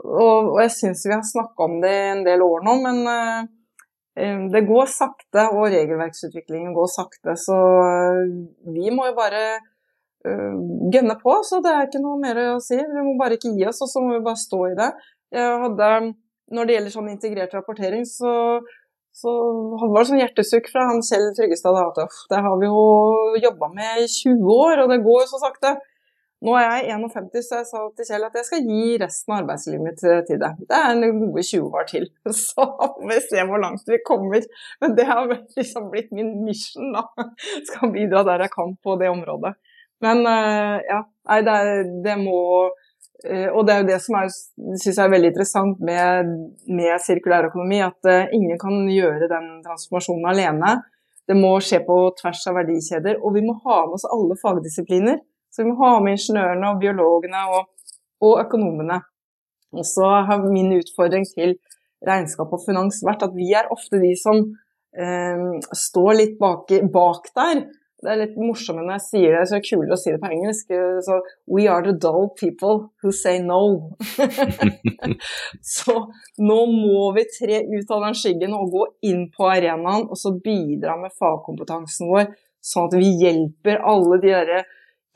Og, og jeg syns vi har snakka om det en del år nå, men uh, det går sakte, og regelverksutviklingen går sakte. Så vi må jo bare uh, gønne på, så det er ikke noe mer å si. Vi må bare ikke gi oss, og så må vi bare stå i det. Hadde, når det gjelder sånn integrert rapportering, så så var det sånn hjertesukk fra han Kjell Tryggestad at det har vi jo jobba med i 20 år, og det går så sakte. Nå er jeg 51, så jeg sa til Kjell at jeg skal gi resten av arbeidslivet mitt til det. Det er en gode 20 år til. <laughs> Så får vi se hvor langt vi kommer. Men det har liksom blitt min mission, da. <laughs> Skal bidra der jeg kan på det området. Men eh, ja, nei, det, det må Eh, og det er jo det som jeg er veldig interessant med, med sirkulærøkonomi, at uh, ingen kan gjøre den transformasjonen alene. Det må skje på tvers av verdikjeder, og vi må ha med oss alle fagdisipliner. Så vi må ha med ingeniørene og biologene og, og økonomene. Og så har min utfordring til regnskap og finans vært at vi er ofte de som eh, står litt bak, bak der det er litt morsommere når jeg sier det, så er det kulere å si det på engelsk. Så We are the dull people who say no. <laughs> så nå må vi tre ut av den skyggen og gå inn på arenaen og så bidra med fagkompetansen vår, sånn at vi hjelper alle de derre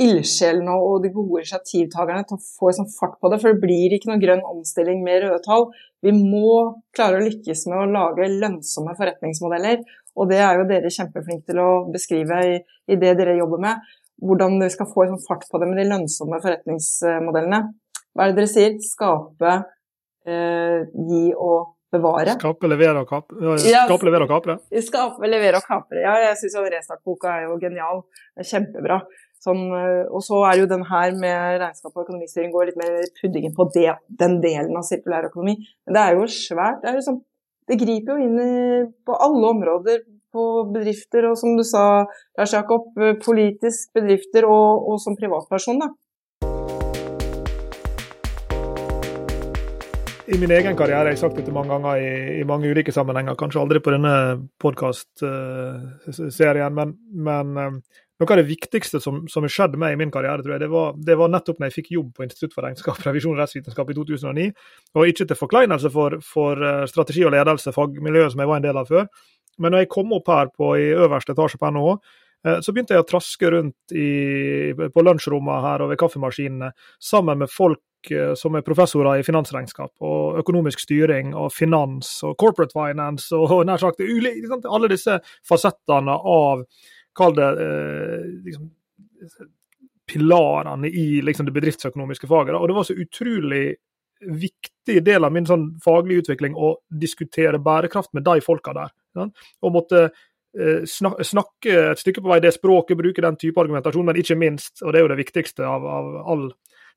ildsjelene og de gode initiativtakerne til å få sånn fart på det. For det blir ikke noe grønn omstilling med røde tall. Vi må klare å lykkes med å lage lønnsomme forretningsmodeller. Og det er jo dere kjempeflinke til å beskrive i, i det dere jobber med. Hvordan vi skal få sånn fart på det med de lønnsomme forretningsmodellene. hva er det dere sier? Skape, eh, gi og bevare. Skape, levere og kapre. Ja. Skape, levere og kapre. Skape, levere og kapre. Ja, jeg syns Restartboka er jo genial. Det er kjempebra. Sånn, eh, og så er jo den her med regnskap og økonomistyring går litt mer puddingen på det, den delen av sirkulær økonomi. Men det er jo svært. Det, er jo sånn, det griper jo inn i, på alle områder på bedrifter, og som du sa, Lars Jakob, eh, politisk bedrifter og, og som privatperson, da. I min egen karriere, jeg har sagt dette mange ganger i, i mange ulike sammenhenger, kanskje aldri på denne podkastserien, men, men eh, noe av det viktigste som, som skjedde meg i min karriere, tror jeg, det var, det var nettopp når jeg fikk jobb på Institutt for regnskap, <laughs> revisjon og rettsvitenskap i 2009. Og ikke til forkleinelse for, for eh, strategi og ledelse, fagmiljøet som jeg var en del av før. Men når jeg kom opp her på, i øverste etasje på NHH, eh, så begynte jeg å traske rundt i, på lunsjrommene her og ved kaffemaskinene sammen med folk eh, som er professorer i finansregnskap og økonomisk styring og finans og corporate finance og, nær sagt alle disse fasettene av Kall det eh, liksom, pilarene i liksom, det bedriftsøkonomiske faget. da, Og det var så utrolig viktig del av min sånn faglige utvikling å diskutere bærekraft med de folka der. Ja. Og måtte eh, snak snakke et stykke på vei det språket, bruke den type argumentasjon, men ikke minst, og det er jo det viktigste av, av all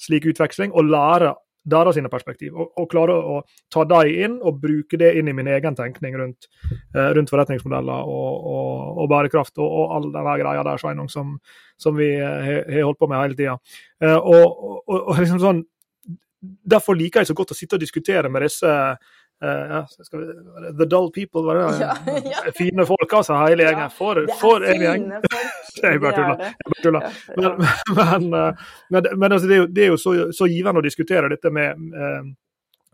slik utveksling, å lære deres perspektiv. Og, og klare å ta dem inn og bruke det inn i min egen tenkning rundt, eh, rundt forretningsmodeller og, og, og bærekraft og, og all den greia der Sveinung, som, som vi eh, har holdt på med hele tida. Eh, og, og, og liksom sånn, Derfor liker jeg så godt å sitte og diskutere med disse eh, ja, skal vi, The dull people, var det? <laughs> Ja, ja. <laughs> Fine folk, altså, hele gjengen. For, for <laughs> er en gjeng. Jeg bare er tuller. Tuller. Men, men, eh, men, men altså, det er jo, det er jo så, så givende å diskutere dette med, eh,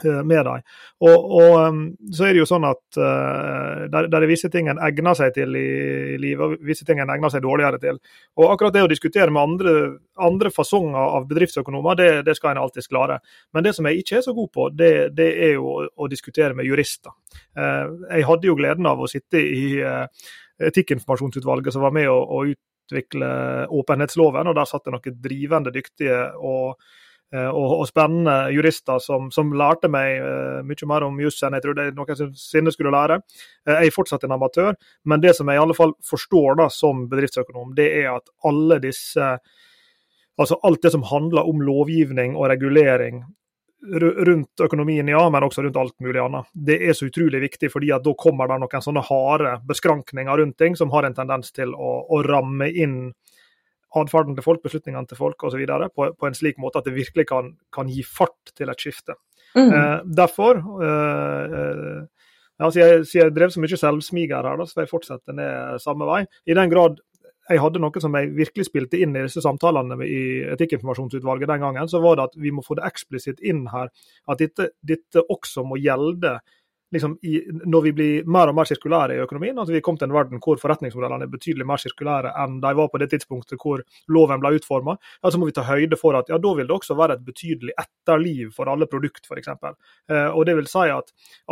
med dem. Og, og um, så er det jo sånn at uh, der, der er visse ting en egner seg til i, livet, og visse ting en egner seg dårligere til. Og akkurat det å diskutere med andre, andre fasonger av bedriftsøkonomer, det, det skal en alltids klare. Men det som jeg ikke er så god på, det, det er jo å, å diskutere med jurister. Uh, jeg hadde jo gleden av å sitte i Etikkinformasjonsutvalget som var med å, å utvikle åpenhetsloven, og der satt det noen drivende dyktige og eh, og, og spennende jurister som, som lærte meg uh, mye mer om juss enn jeg trodde jeg noensinne skulle lære. Uh, jeg er fortsatt en amatør, men det som jeg i alle fall forstår da som bedriftsøkonom, det er at alle disse Altså alt det som handler om lovgivning og regulering rundt økonomien, ja, men også rundt alt mulig annet. Det er så utrolig viktig, fordi at da kommer det noen sånne harde beskrankninger rundt ting som har en tendens til å, å ramme inn atferden til folk, beslutningene til folk osv. På, på en slik måte at det virkelig kan, kan gi fart til et skifte. Mm. Eh, derfor eh, eh, ja, siden, jeg, siden jeg drev så mye selvsmiger her, da, så får jeg fortsette ned samme vei. I den grad jeg hadde noe som jeg virkelig spilte inn i disse samtalene i Etikkinformasjonsutvalget den gangen, så var det at vi må få det eksplisitt inn her at dette, dette også må gjelde liksom, i, når vi blir mer og mer sirkulære i økonomien. At vi kom til en verden hvor forretningsmodellene er betydelig mer sirkulære enn de var på det tidspunktet hvor loven ble utforma. Ja, så må vi ta høyde for at ja, da vil det også være et betydelig etterliv for alle produkt, f.eks. Eh, og det vil si at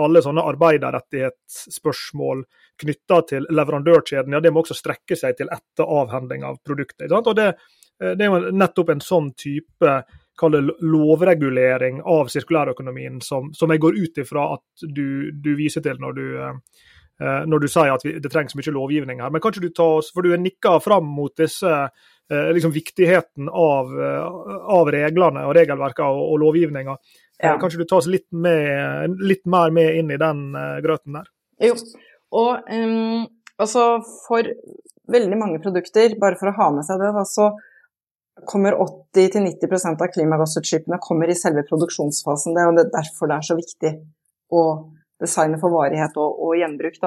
alle sånne arbeiderrettighetsspørsmål knytta til leverandørkjeden, ja, det må også strekke seg til etter avhending av produktet. Og det, eh, det er jo nettopp en sånn type kall det lovregulering av sirkulærøkonomien som, som jeg går ut ifra at du, du viser til når du, eh, når du sier at vi, det trengs mye lovgivning her. Men kan ikke du ta oss, for du er nikka fram mot disse eh, liksom viktigheten av, eh, av reglene og regelverket og, og lovgivninga. Ja. Kan ikke du ta oss litt, med, litt mer med inn i den eh, grøten der? Jo, og um, altså for veldig mange produkter, bare for å ha med seg det, da, så kommer 80-90% av klimagassutslippene kommer i selve produksjonsfasen. Det er jo derfor det er så viktig å designe for varighet og, og gjenbruk.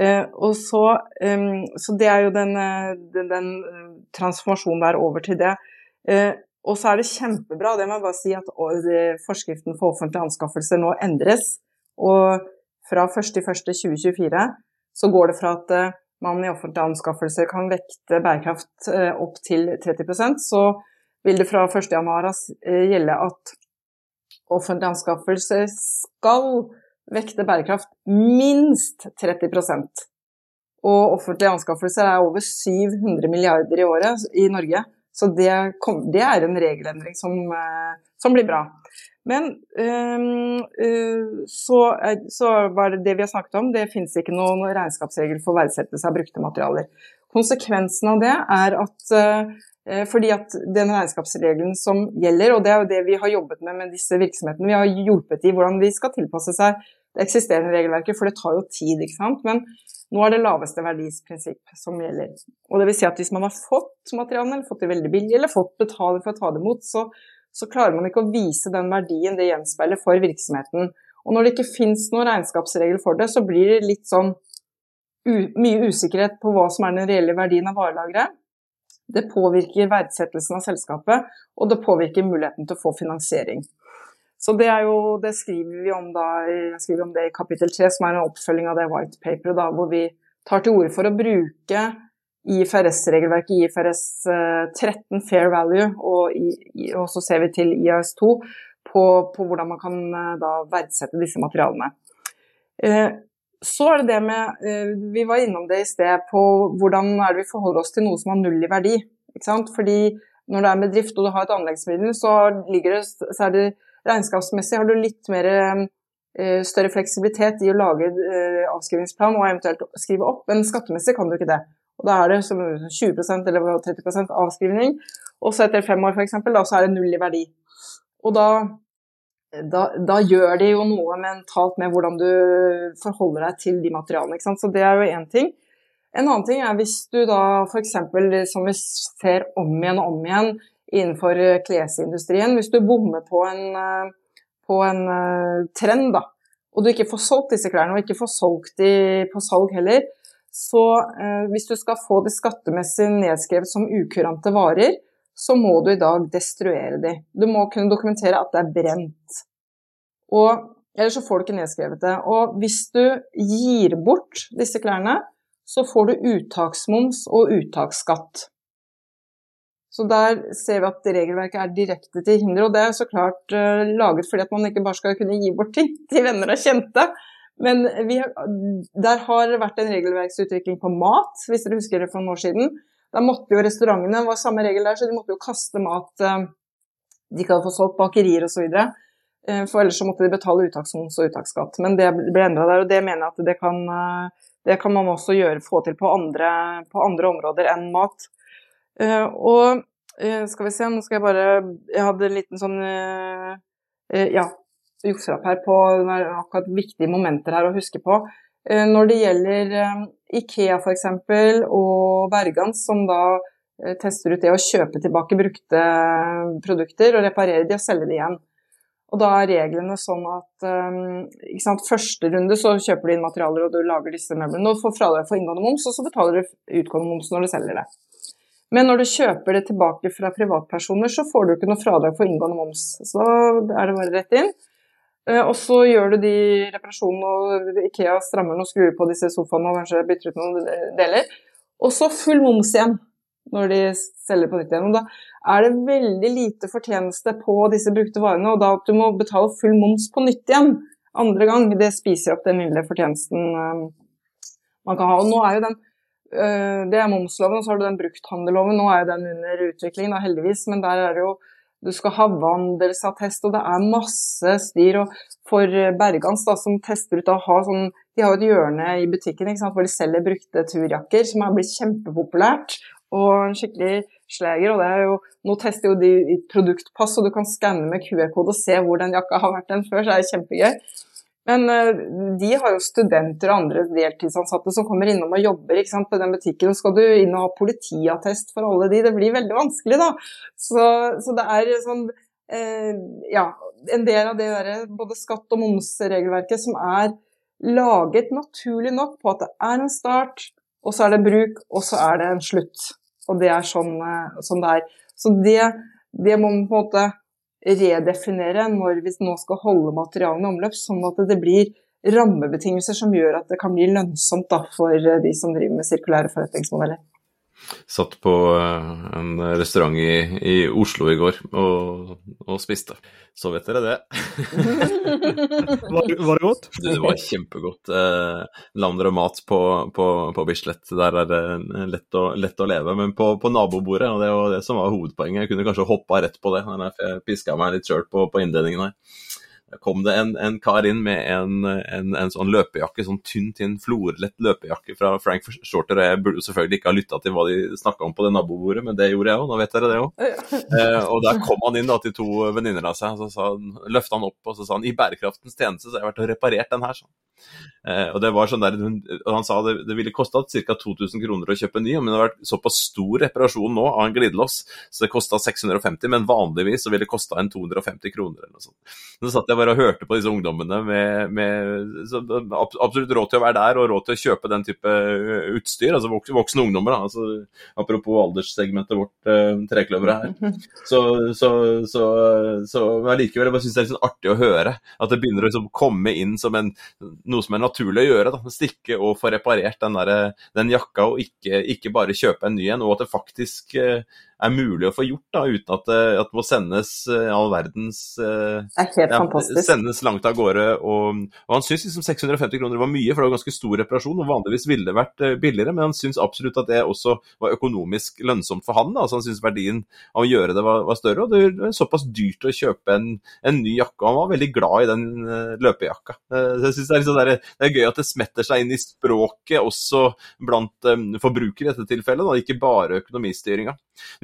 Eh, og så, um, så det er jo den, eh, den, den eh, transformasjonen der over til det. Eh, og så er det kjempebra, det må jeg bare si, at forskriften for offentlige anskaffelser nå endres. Og fra 1.1.2024 så går det fra at eh, man i offentlige anskaffelser kan vekte bærekraft eh, opp til 30% så vil det fra 1.1 eh, gjelde at offentlige anskaffelser skal vekte bærekraft minst 30 Og offentlige anskaffelser er over 700 milliarder i året i Norge. Så det, er en regelendring som, eh, blir bra. Men øh, så, så, var det det vi har snakket om, det finnes ikke noen regnskapsregel for verdsettelse av brukte materialer. Konsekvensen av det er at øh, fordi at den regnskapsregelen som gjelder, og det er jo det vi har jobbet med med disse virksomhetene, vi har hjulpet i hvordan de skal tilpasse seg det eksisterende regelverket, for det tar jo tid, ikke sant. Men nå er det laveste verdisprinsipp som gjelder. Og det vil si at hvis man har fått materialene, eller fått det veldig billig, eller fått betaler for å ta det imot, så, så klarer man ikke å vise den verdien det gjenspeiler for virksomheten. Og når det ikke finnes noen regnskapsregel for det, så blir det litt sånn mye usikkerhet på hva som er den reelle verdien av varelageret. Det påvirker verdsettelsen av selskapet, og det påvirker muligheten til å få finansiering. Så det, jo, det skriver vi om da, skriver om i kapittel 3, som er en oppfølging av det white paperet, hvor vi tar til orde for å bruke IFRS-regelverket, IFRS 13 eh, fair value, og, og, så ser vi til IAS2 på, på hvordan man kan eh, da verdsette disse materialene. Eh, så er det det med Vi var innom det i sted på hvordan er det vi forholder oss til noe som har null i verdi. Fordi når det er med drift og du har et anleggsmiddel, så, det, så Regnskapsmessig har du litt mer eh, større fleksibilitet i å lage eh, avskrivningsplan og eventuelt skrive opp, men skattemessig kan du ikke det. Og Da er det 20% eller 30% avskrivning, og så etter fem år f.eks. så er det null i verdi. Og da, da, da, gjør det jo noe mentalt med hvordan du forholder deg til de materialene. ikke sant? Så det er jo én ting. En annen ting er hvis du da f.eks. som vi ser om igjen og om igjen, innenfor eh, klesindustrien. Hvis du bommer på en, eh, på en eh, trend, da, og du ikke får solgt disse klærne, og ikke får solgt de på salg heller, så eh, hvis du skal få det skattemessig nedskrevet som ukurante varer, så må du i dag destruere de. Du må kunne dokumentere at det er brent. Og Ellers så får du ikke nedskrevet det. Og hvis du gir bort disse klærne, så får du uttaksmoms og uttaksskatt. Så der ser vi at regelverket er direkte til hinder, og det er så klart uh, laget fordi at man ikke bare skal kunne gi bort ting til venner og kjente. Men har, der har det vært en regelverksutvikling på mat, hvis dere husker det for noen år siden. Da måtte jo restaurantene, var samme regel der, så de måtte jo kaste mat uh, de ikke hadde fått solgt, bakerier osv. Eh, for ellers så måtte de betale uttaksmoms og uttaksskatt. Men det ble endra der, og det mener jeg at det kan, det kan man også gjøre, få til på andre, på andre områder enn mat. Og skal vi se, nå skal jeg bare Jeg hadde en liten sånn uh, Ja, opp her på akkurat viktige momenter her å huske på. når det gjelder Ikea f.eks. og Bergans, som da tester ut det å kjøpe tilbake brukte produkter og reparere de og selge de igjen. Og da er reglene sånn at ikke sant, første runde så kjøper du inn materialer og du lager disse møblene og får fradrag for inngående moms, og så betaler du utgående moms når du selger det. Men når du kjøper det tilbake fra privatpersoner, så får du ikke noe fradrag for inngående moms. Så da er det bare rett inn. Eh, og så gjør du de reparasjonene, og Ikea strammer noen skruer på disse sofaene og kanskje bytter ut noen deler. Og så full moms igjen når de selger på nytt igjen. Og da er det veldig lite fortjeneste på disse brukte varene, og da at du må betale full moms på nytt igjen andre gang, det spiser opp den lille fortjenesten eh, man kan ha. Og nå er jo den Eh, det er momsloven, og så har du den brukthandelloven. Nå er jo den under utvikling, da, heldigvis, men der er det jo du skal ha vandelsattest, og det er masse styr. Og for Bergans, da, som tester ut å ha sånn De har jo et hjørne i butikken sant, hvor de selger brukte turjakker, som har blitt kjempepopulært. Og en skikkelig sleger. Og er jo Nå tester jo de produktpass, og du kan skanne med QR-kode og se hvor den jakka har vært den før, så er det kjempegøy. Men uh, de har jo studenter og andre deltidsansatte som kommer innom og jobber sant, på den butikken. Og skal du inn og ha politiattest for alle de, det blir veldig vanskelig, da. Så, så det er sånn eh, Ja, en del av det der, både skatt- og momsregelverket som er laget naturlig nok på at det er en start, og så er det bruk, og så er det en slutt. Og det er sånn, uh, sånn det er. Så det, det må man på en måte redefinere når vi nå skal holde materialene i omløp, sånn at det blir rammebetingelser som gjør at det kan bli lønnsomt da, for de som driver med sirkulære forretningsmodeller. Satt på en restaurant i, i Oslo i går og, og, spiste. Så vet dere det. <laughs> var, var, det godt? Det, var kjempegodt. Eh, lander og mat på, på, på, Bislett. Der er det lett å, lett å leve. Men på, på, nabobordet, og det var det som var hovedpoenget, jeg kunne kanskje hoppa rett på det. Jeg piska meg litt sjøl på, på innledningen her kom det en, en kar inn med en, en, en, sånn løpejakke, sånn tynn, tynn, florlett løpejakke fra Frank Shorter. Jeg burde selvfølgelig ikke ha lytta til hva de snakka om på det nabobordet, men det gjorde jeg òg. Nå vet dere det òg. <laughs> Eh, og der kom han inn da til to venninner av seg, og så løfta han opp og så sa han, i bærekraftens tjeneste så har jeg vært og reparert den her. sånn. Eh, og det var sånn der, og Han sa det, det ville kosta ca. 2000 kroner å kjøpe ny, men det har vært såpass stor reparasjon nå av en glidelås, så det kosta 650, men vanligvis så ville det kosta en 250 kroner. eller noe sånt. Så satt jeg bare og hørte på disse ungdommene med, med absolutt råd til å være der og råd til å kjøpe den type utstyr. altså Voksne, ungdommer, da, altså, apropos alderssegmentet vårt, eh, trekløveret her. Så, så, så, så likevel, jeg bare syns det er litt sånn artig å høre at det begynner å liksom komme inn som en noe som er naturlig å gjøre. da, Stikke og få reparert den, der, den jakka, og ikke, ikke, bare kjøpe en ny en. Og at det faktisk eh, er mulig å få gjort, da, uten at, eh, at det må sendes uh, all verdens Det er helt ja. Sendes langt av gårde. Og, og han syns liksom 650 kroner var mye, for det var ganske stor reparasjon. og Vanligvis ville det vært billigere, men han syns absolutt at det også var økonomisk lønnsomt for han. Da. Altså, han syns verdien av å gjøre det var, var, større. Og det er såpass dyrt å kjøpe en, en ny jakke. Han var veldig glad i den løpejakka. jeg synes det, er liksom det, det er gøy at det smetter seg inn i språket også blant um, forbrukere i dette tilfellet, da, ikke bare økonomistyringa.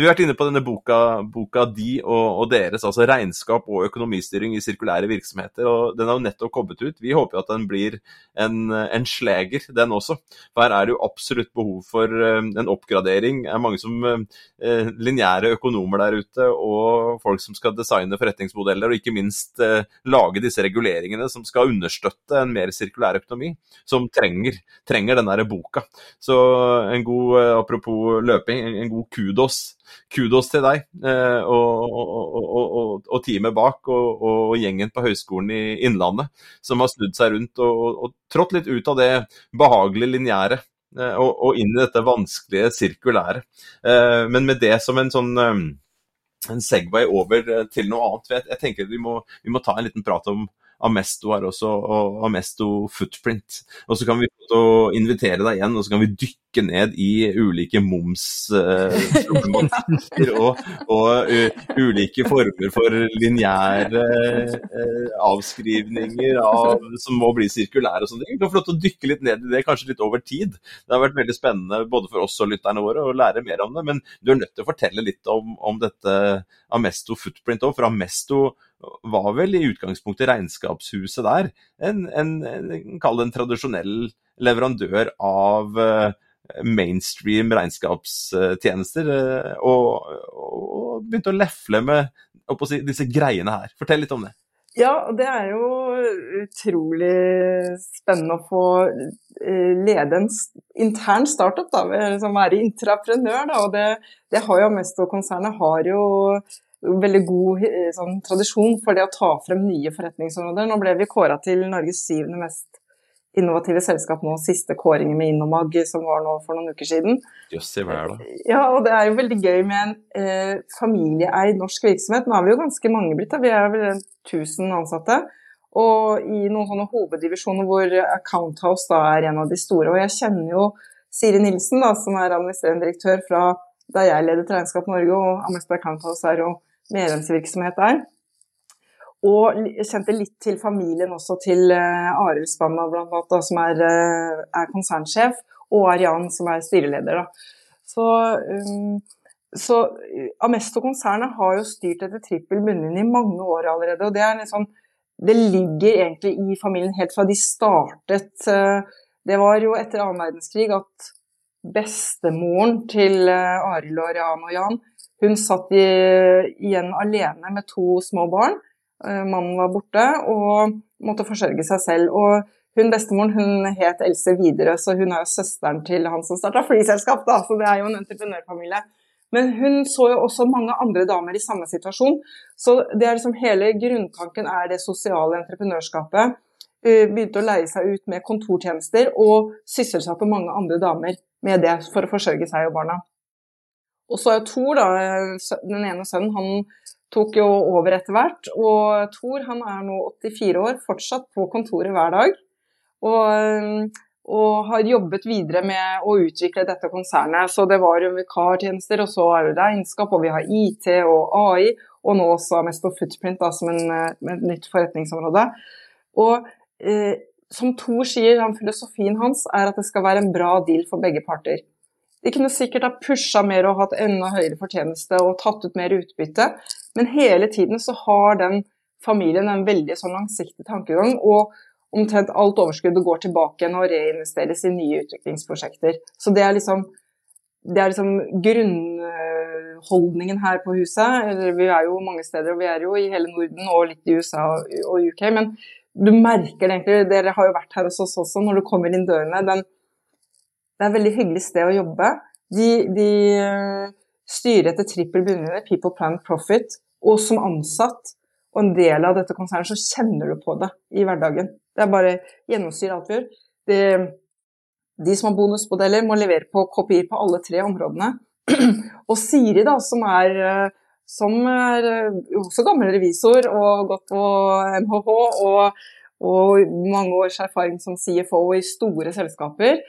Vært inne på denne boka, boka di og, og, deres, altså regnskap og økonomistyring i sirkulære virksomheter. og Den har jo nettopp kommet ut. Vi håper jo at den blir en, en sleger, den også. For her er det jo absolutt behov for uh, en oppgradering. Det er mange som eh, lineære økonomer der ute, og folk som skal designe forretningsmodeller, og ikke minst eh, lage disse reguleringene som skal understøtte en mer sirkulær økonomi, som trenger, trenger denne boka. Så en god, apropos løping, en, en god kudos kudos til deg eh, og, og, og, teamet bak og, gjengen på Høgskolen i Innlandet, som har snudd seg rundt og, trådt litt ut av det behagelige lineære eh, og, inn i dette vanskelige sirkulære. Eh, men med det som en sånn en Segway over til noe annet. Jeg tenker vi må, vi må ta en liten prat om Amesto her også, og Amesto Footprint. Og så kan vi invitere deg igjen, og så kan vi dykke ned i ulike momsproblematikker uh, og, og uh, ulike former for lineære uh, avskrivninger av, som må bli sirkulære og sånne ting. Du kan få lov til å dykke litt ned i det, kanskje litt over tid. Det har vært veldig spennende både for oss og lytterne våre å lære mer om det, men du er nødt til å fortelle litt om, om dette Amesto Footprint òg, for Amesto var vel i utgangspunktet regnskapshuset der en, en, en kall det en tradisjonell leverandør av uh, mainstream regnskapstjenester, uh, og, og, begynte å lefle med å si, disse greiene her. Fortell litt om det. Ja, det er jo utrolig spennende å få uh, lede en intern startup, da, liksom være intraprenør. Da, og det, det har jo Mesto-konsernet har jo veldig god eh, sånn, tradisjon for det å ta frem nye forretningsområder. Nå ble vi kåra til Norges syvende mest innovative selskap nå, siste kåringen med Innomag som var nå for noen uker siden. Just hva er det? Ja, og det er jo veldig gøy med en eh, familieeid norsk virksomhet. Nå er vi jo ganske mange blitt, da. vi er vel 1000 ansatte. Og i noen sånne hoveddivisjoner hvor Account House da er en av de store. Og jeg kjenner jo Siri Nilsen, da, som er administrerende direktør fra da jeg ledet Regnskap Norge, og Amesta Account House er jo medlemsvirksomhet der. Og kjente litt til familien også til uh, Arild Spanna, bl.a., som er, uh, er, konsernsjef, og Arian, som er styreleder. Da. Så, um, så Amesto-konsernet har jo styrt etter trippel bunnlinje i mange år allerede. og det, liksom, det ligger egentlig i familien helt fra de startet. Uh, det var jo etter annen verdenskrig at bestemoren til Arild og Arian og Jan hun satt i, igjen alene med to små barn. Eh, mannen var borte og måtte forsørge seg selv. Og hun bestemoren hun het Else Widerøe, så hun er jo søsteren til han som starta flyselskap, da, så det er jo en entreprenørfamilie. Men hun så jo også mange andre damer i samme situasjon. Så det er liksom hele grunntanken er det sosiale entreprenørskapet. Eh, begynte å leie seg ut med kontortjenester og sysselsatte mange andre damer med det for å forsørge seg og barna. Og så er Tor, da, den ene sønnen, han tok jo over etter hvert. Og Tor han er nå 84 år, fortsatt på kontoret hver dag. Og, og har jobbet videre med å utvikle dette konsernet. Så det var jo vikartjenester, og så er det regnskap, og vi har IT og AI. Og nå også Mesto Footprint da, som en, et nytt forretningsområde. Og eh, som Tor sier, han, filosofien hans er at det skal være en bra deal for begge parter. De kunne sikkert ha pusha mer og hatt enda høyere fortjeneste og tatt ut mer utbytte, men hele tiden så har den familien en veldig sånn langsiktig tankegang, og omtrent alt overskuddet går tilbake igjen og reinvesteres i nye utviklingsprosjekter. Så det er liksom, det er liksom grunnholdningen her på huset. Vi er jo mange steder, og vi er jo i hele Norden og litt i USA og UK. Men du merker det egentlig, dere har jo vært her hos oss også, når du kommer inn dørene. den det er et veldig hyggelig sted å jobbe. De, de eh, styrer etter trippel bunnlinje, People Plan Profit. Og som ansatt og en del av dette konsernet, så kjenner du på det i hverdagen. Det er bare gjennomstyr alt vi gjør. Det, de som har bonusmodeller, må levere på kopier på alle tre områdene. <clears throat> og Siri, da, som er, eh, som er eh, også gammel revisor og gått på NHH og, og mange års erfaring som CFO i store selskaper,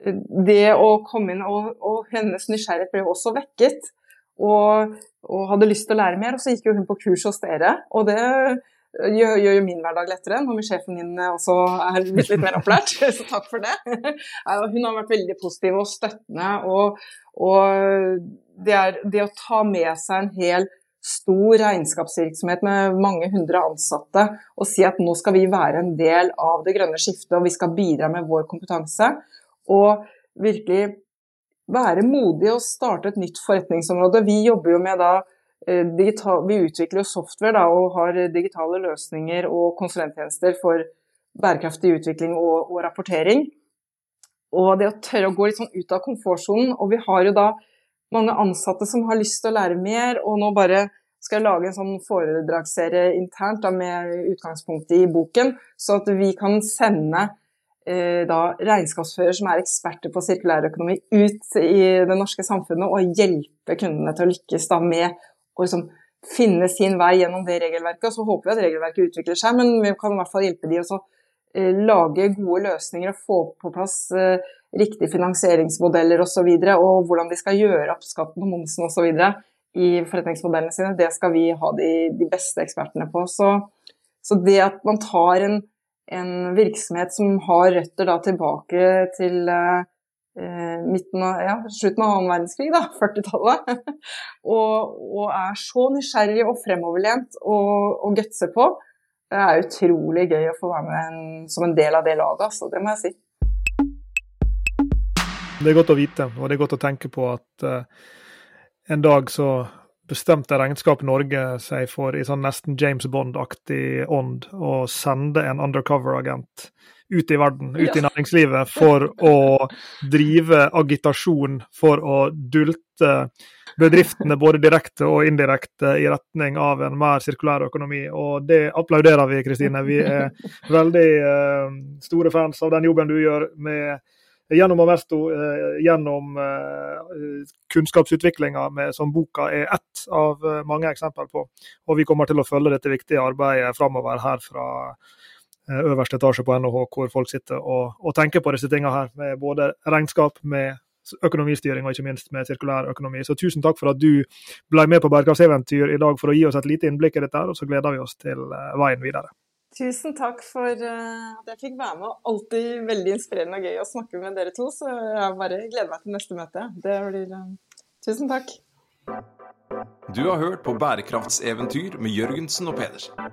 det å komme inn og, og hennes nysgjerrighet ble også vekket. Og, og, hadde lyst til å lære mer. Og så gikk jo hun på kurs hos dere. Og det gjør, gjør jo min hverdag lettere når sjefen min også er litt, litt mer opplært. <laughs> Så takk for det. <laughs> Hun har vært veldig positiv og støttende. Og, og det, er, det å ta med seg en hel stor regnskapsvirksomhet med mange hundre ansatte og si at nå skal vi være en del av det grønne skiftet og vi skal bidra med vår kompetanse og virkelig være modig og starte et nytt forretningsområde. Vi jobber jo med da eh, digital, Vi utvikler jo software da, og har digitale løsninger og konsulenttjenester for bærekraftig utvikling og, og, rapportering. Og det å tørre å gå litt sånn ut av komfortsonen. Og vi har jo da mange ansatte som har lyst til å lære mer, og nå bare skal jeg lage en sånn foredragsserie internt da, med utgangspunkt i boken, så at vi kan sende da, regnskapsfører som er eksperter på sirkulærøkonomi ut i det norske samfunnet og hjelpe kundene til å lykkes da, med å liksom, finne sin vei gjennom det regelverket. Og så håper vi at regelverket utvikler seg, men vi kan i hvert fall hjelpe de å eh, lage gode løsninger og få på plass eh, riktige finansieringsmodeller osv. Og, så og hvordan de skal gjøre opp skatten og momsen osv. i forretningsmodellene sine. Det skal vi ha de, de beste ekspertene på. Så, så det at man tar en en virksomhet som har røtter da, tilbake til eh, midten av, ja, slutten av annen verdenskrig, 40-tallet. <laughs> <laughs> og, og, er så nysgjerrig og fremoverlent og, og gutser på. Det er utrolig gøy å få være med en, som en del av det laget, altså. Det må jeg si. Det er godt å vite, og det er godt å tenke på at uh, en dag så bestemte Regnskap Norge seg for i sånn nesten James Bond-aktig ånd å sende en undercover-agent ut i verden, ut i næringslivet, for å drive agitasjon for å dulte bedriftene både direkte og indirekte i retning av en mer sirkulær økonomi. Og det applauderer vi, Kristine. Vi er <laughs> veldig uh, store fans av den jobben du gjør med gjennom Amesto, eh, gjennom eh, kunnskapsutviklinga som boka er ett av eh, mange eksempler på. Og vi kommer til å følge dette viktige arbeidet framover her fra øverste etasje på NHH, hvor folk sitter og, og tenker på disse tingene her, med både regnskap, med økonomistyring og ikke minst med sirkulær økonomi. Så tusen takk for at du ble med på Bærekraftseventyr i dag for å gi oss et lite innblikk i dette, og så gleder vi oss til veien videre. Tusen takk for uh, at jeg fikk være med. Alltid veldig inspirerende og gøy å snakke med dere to. Så jeg bare gleder meg til neste møte. Det blir uh, Tusen takk. Du har hørt på Bærekraftseventyr med Jørgensen og Pedersen.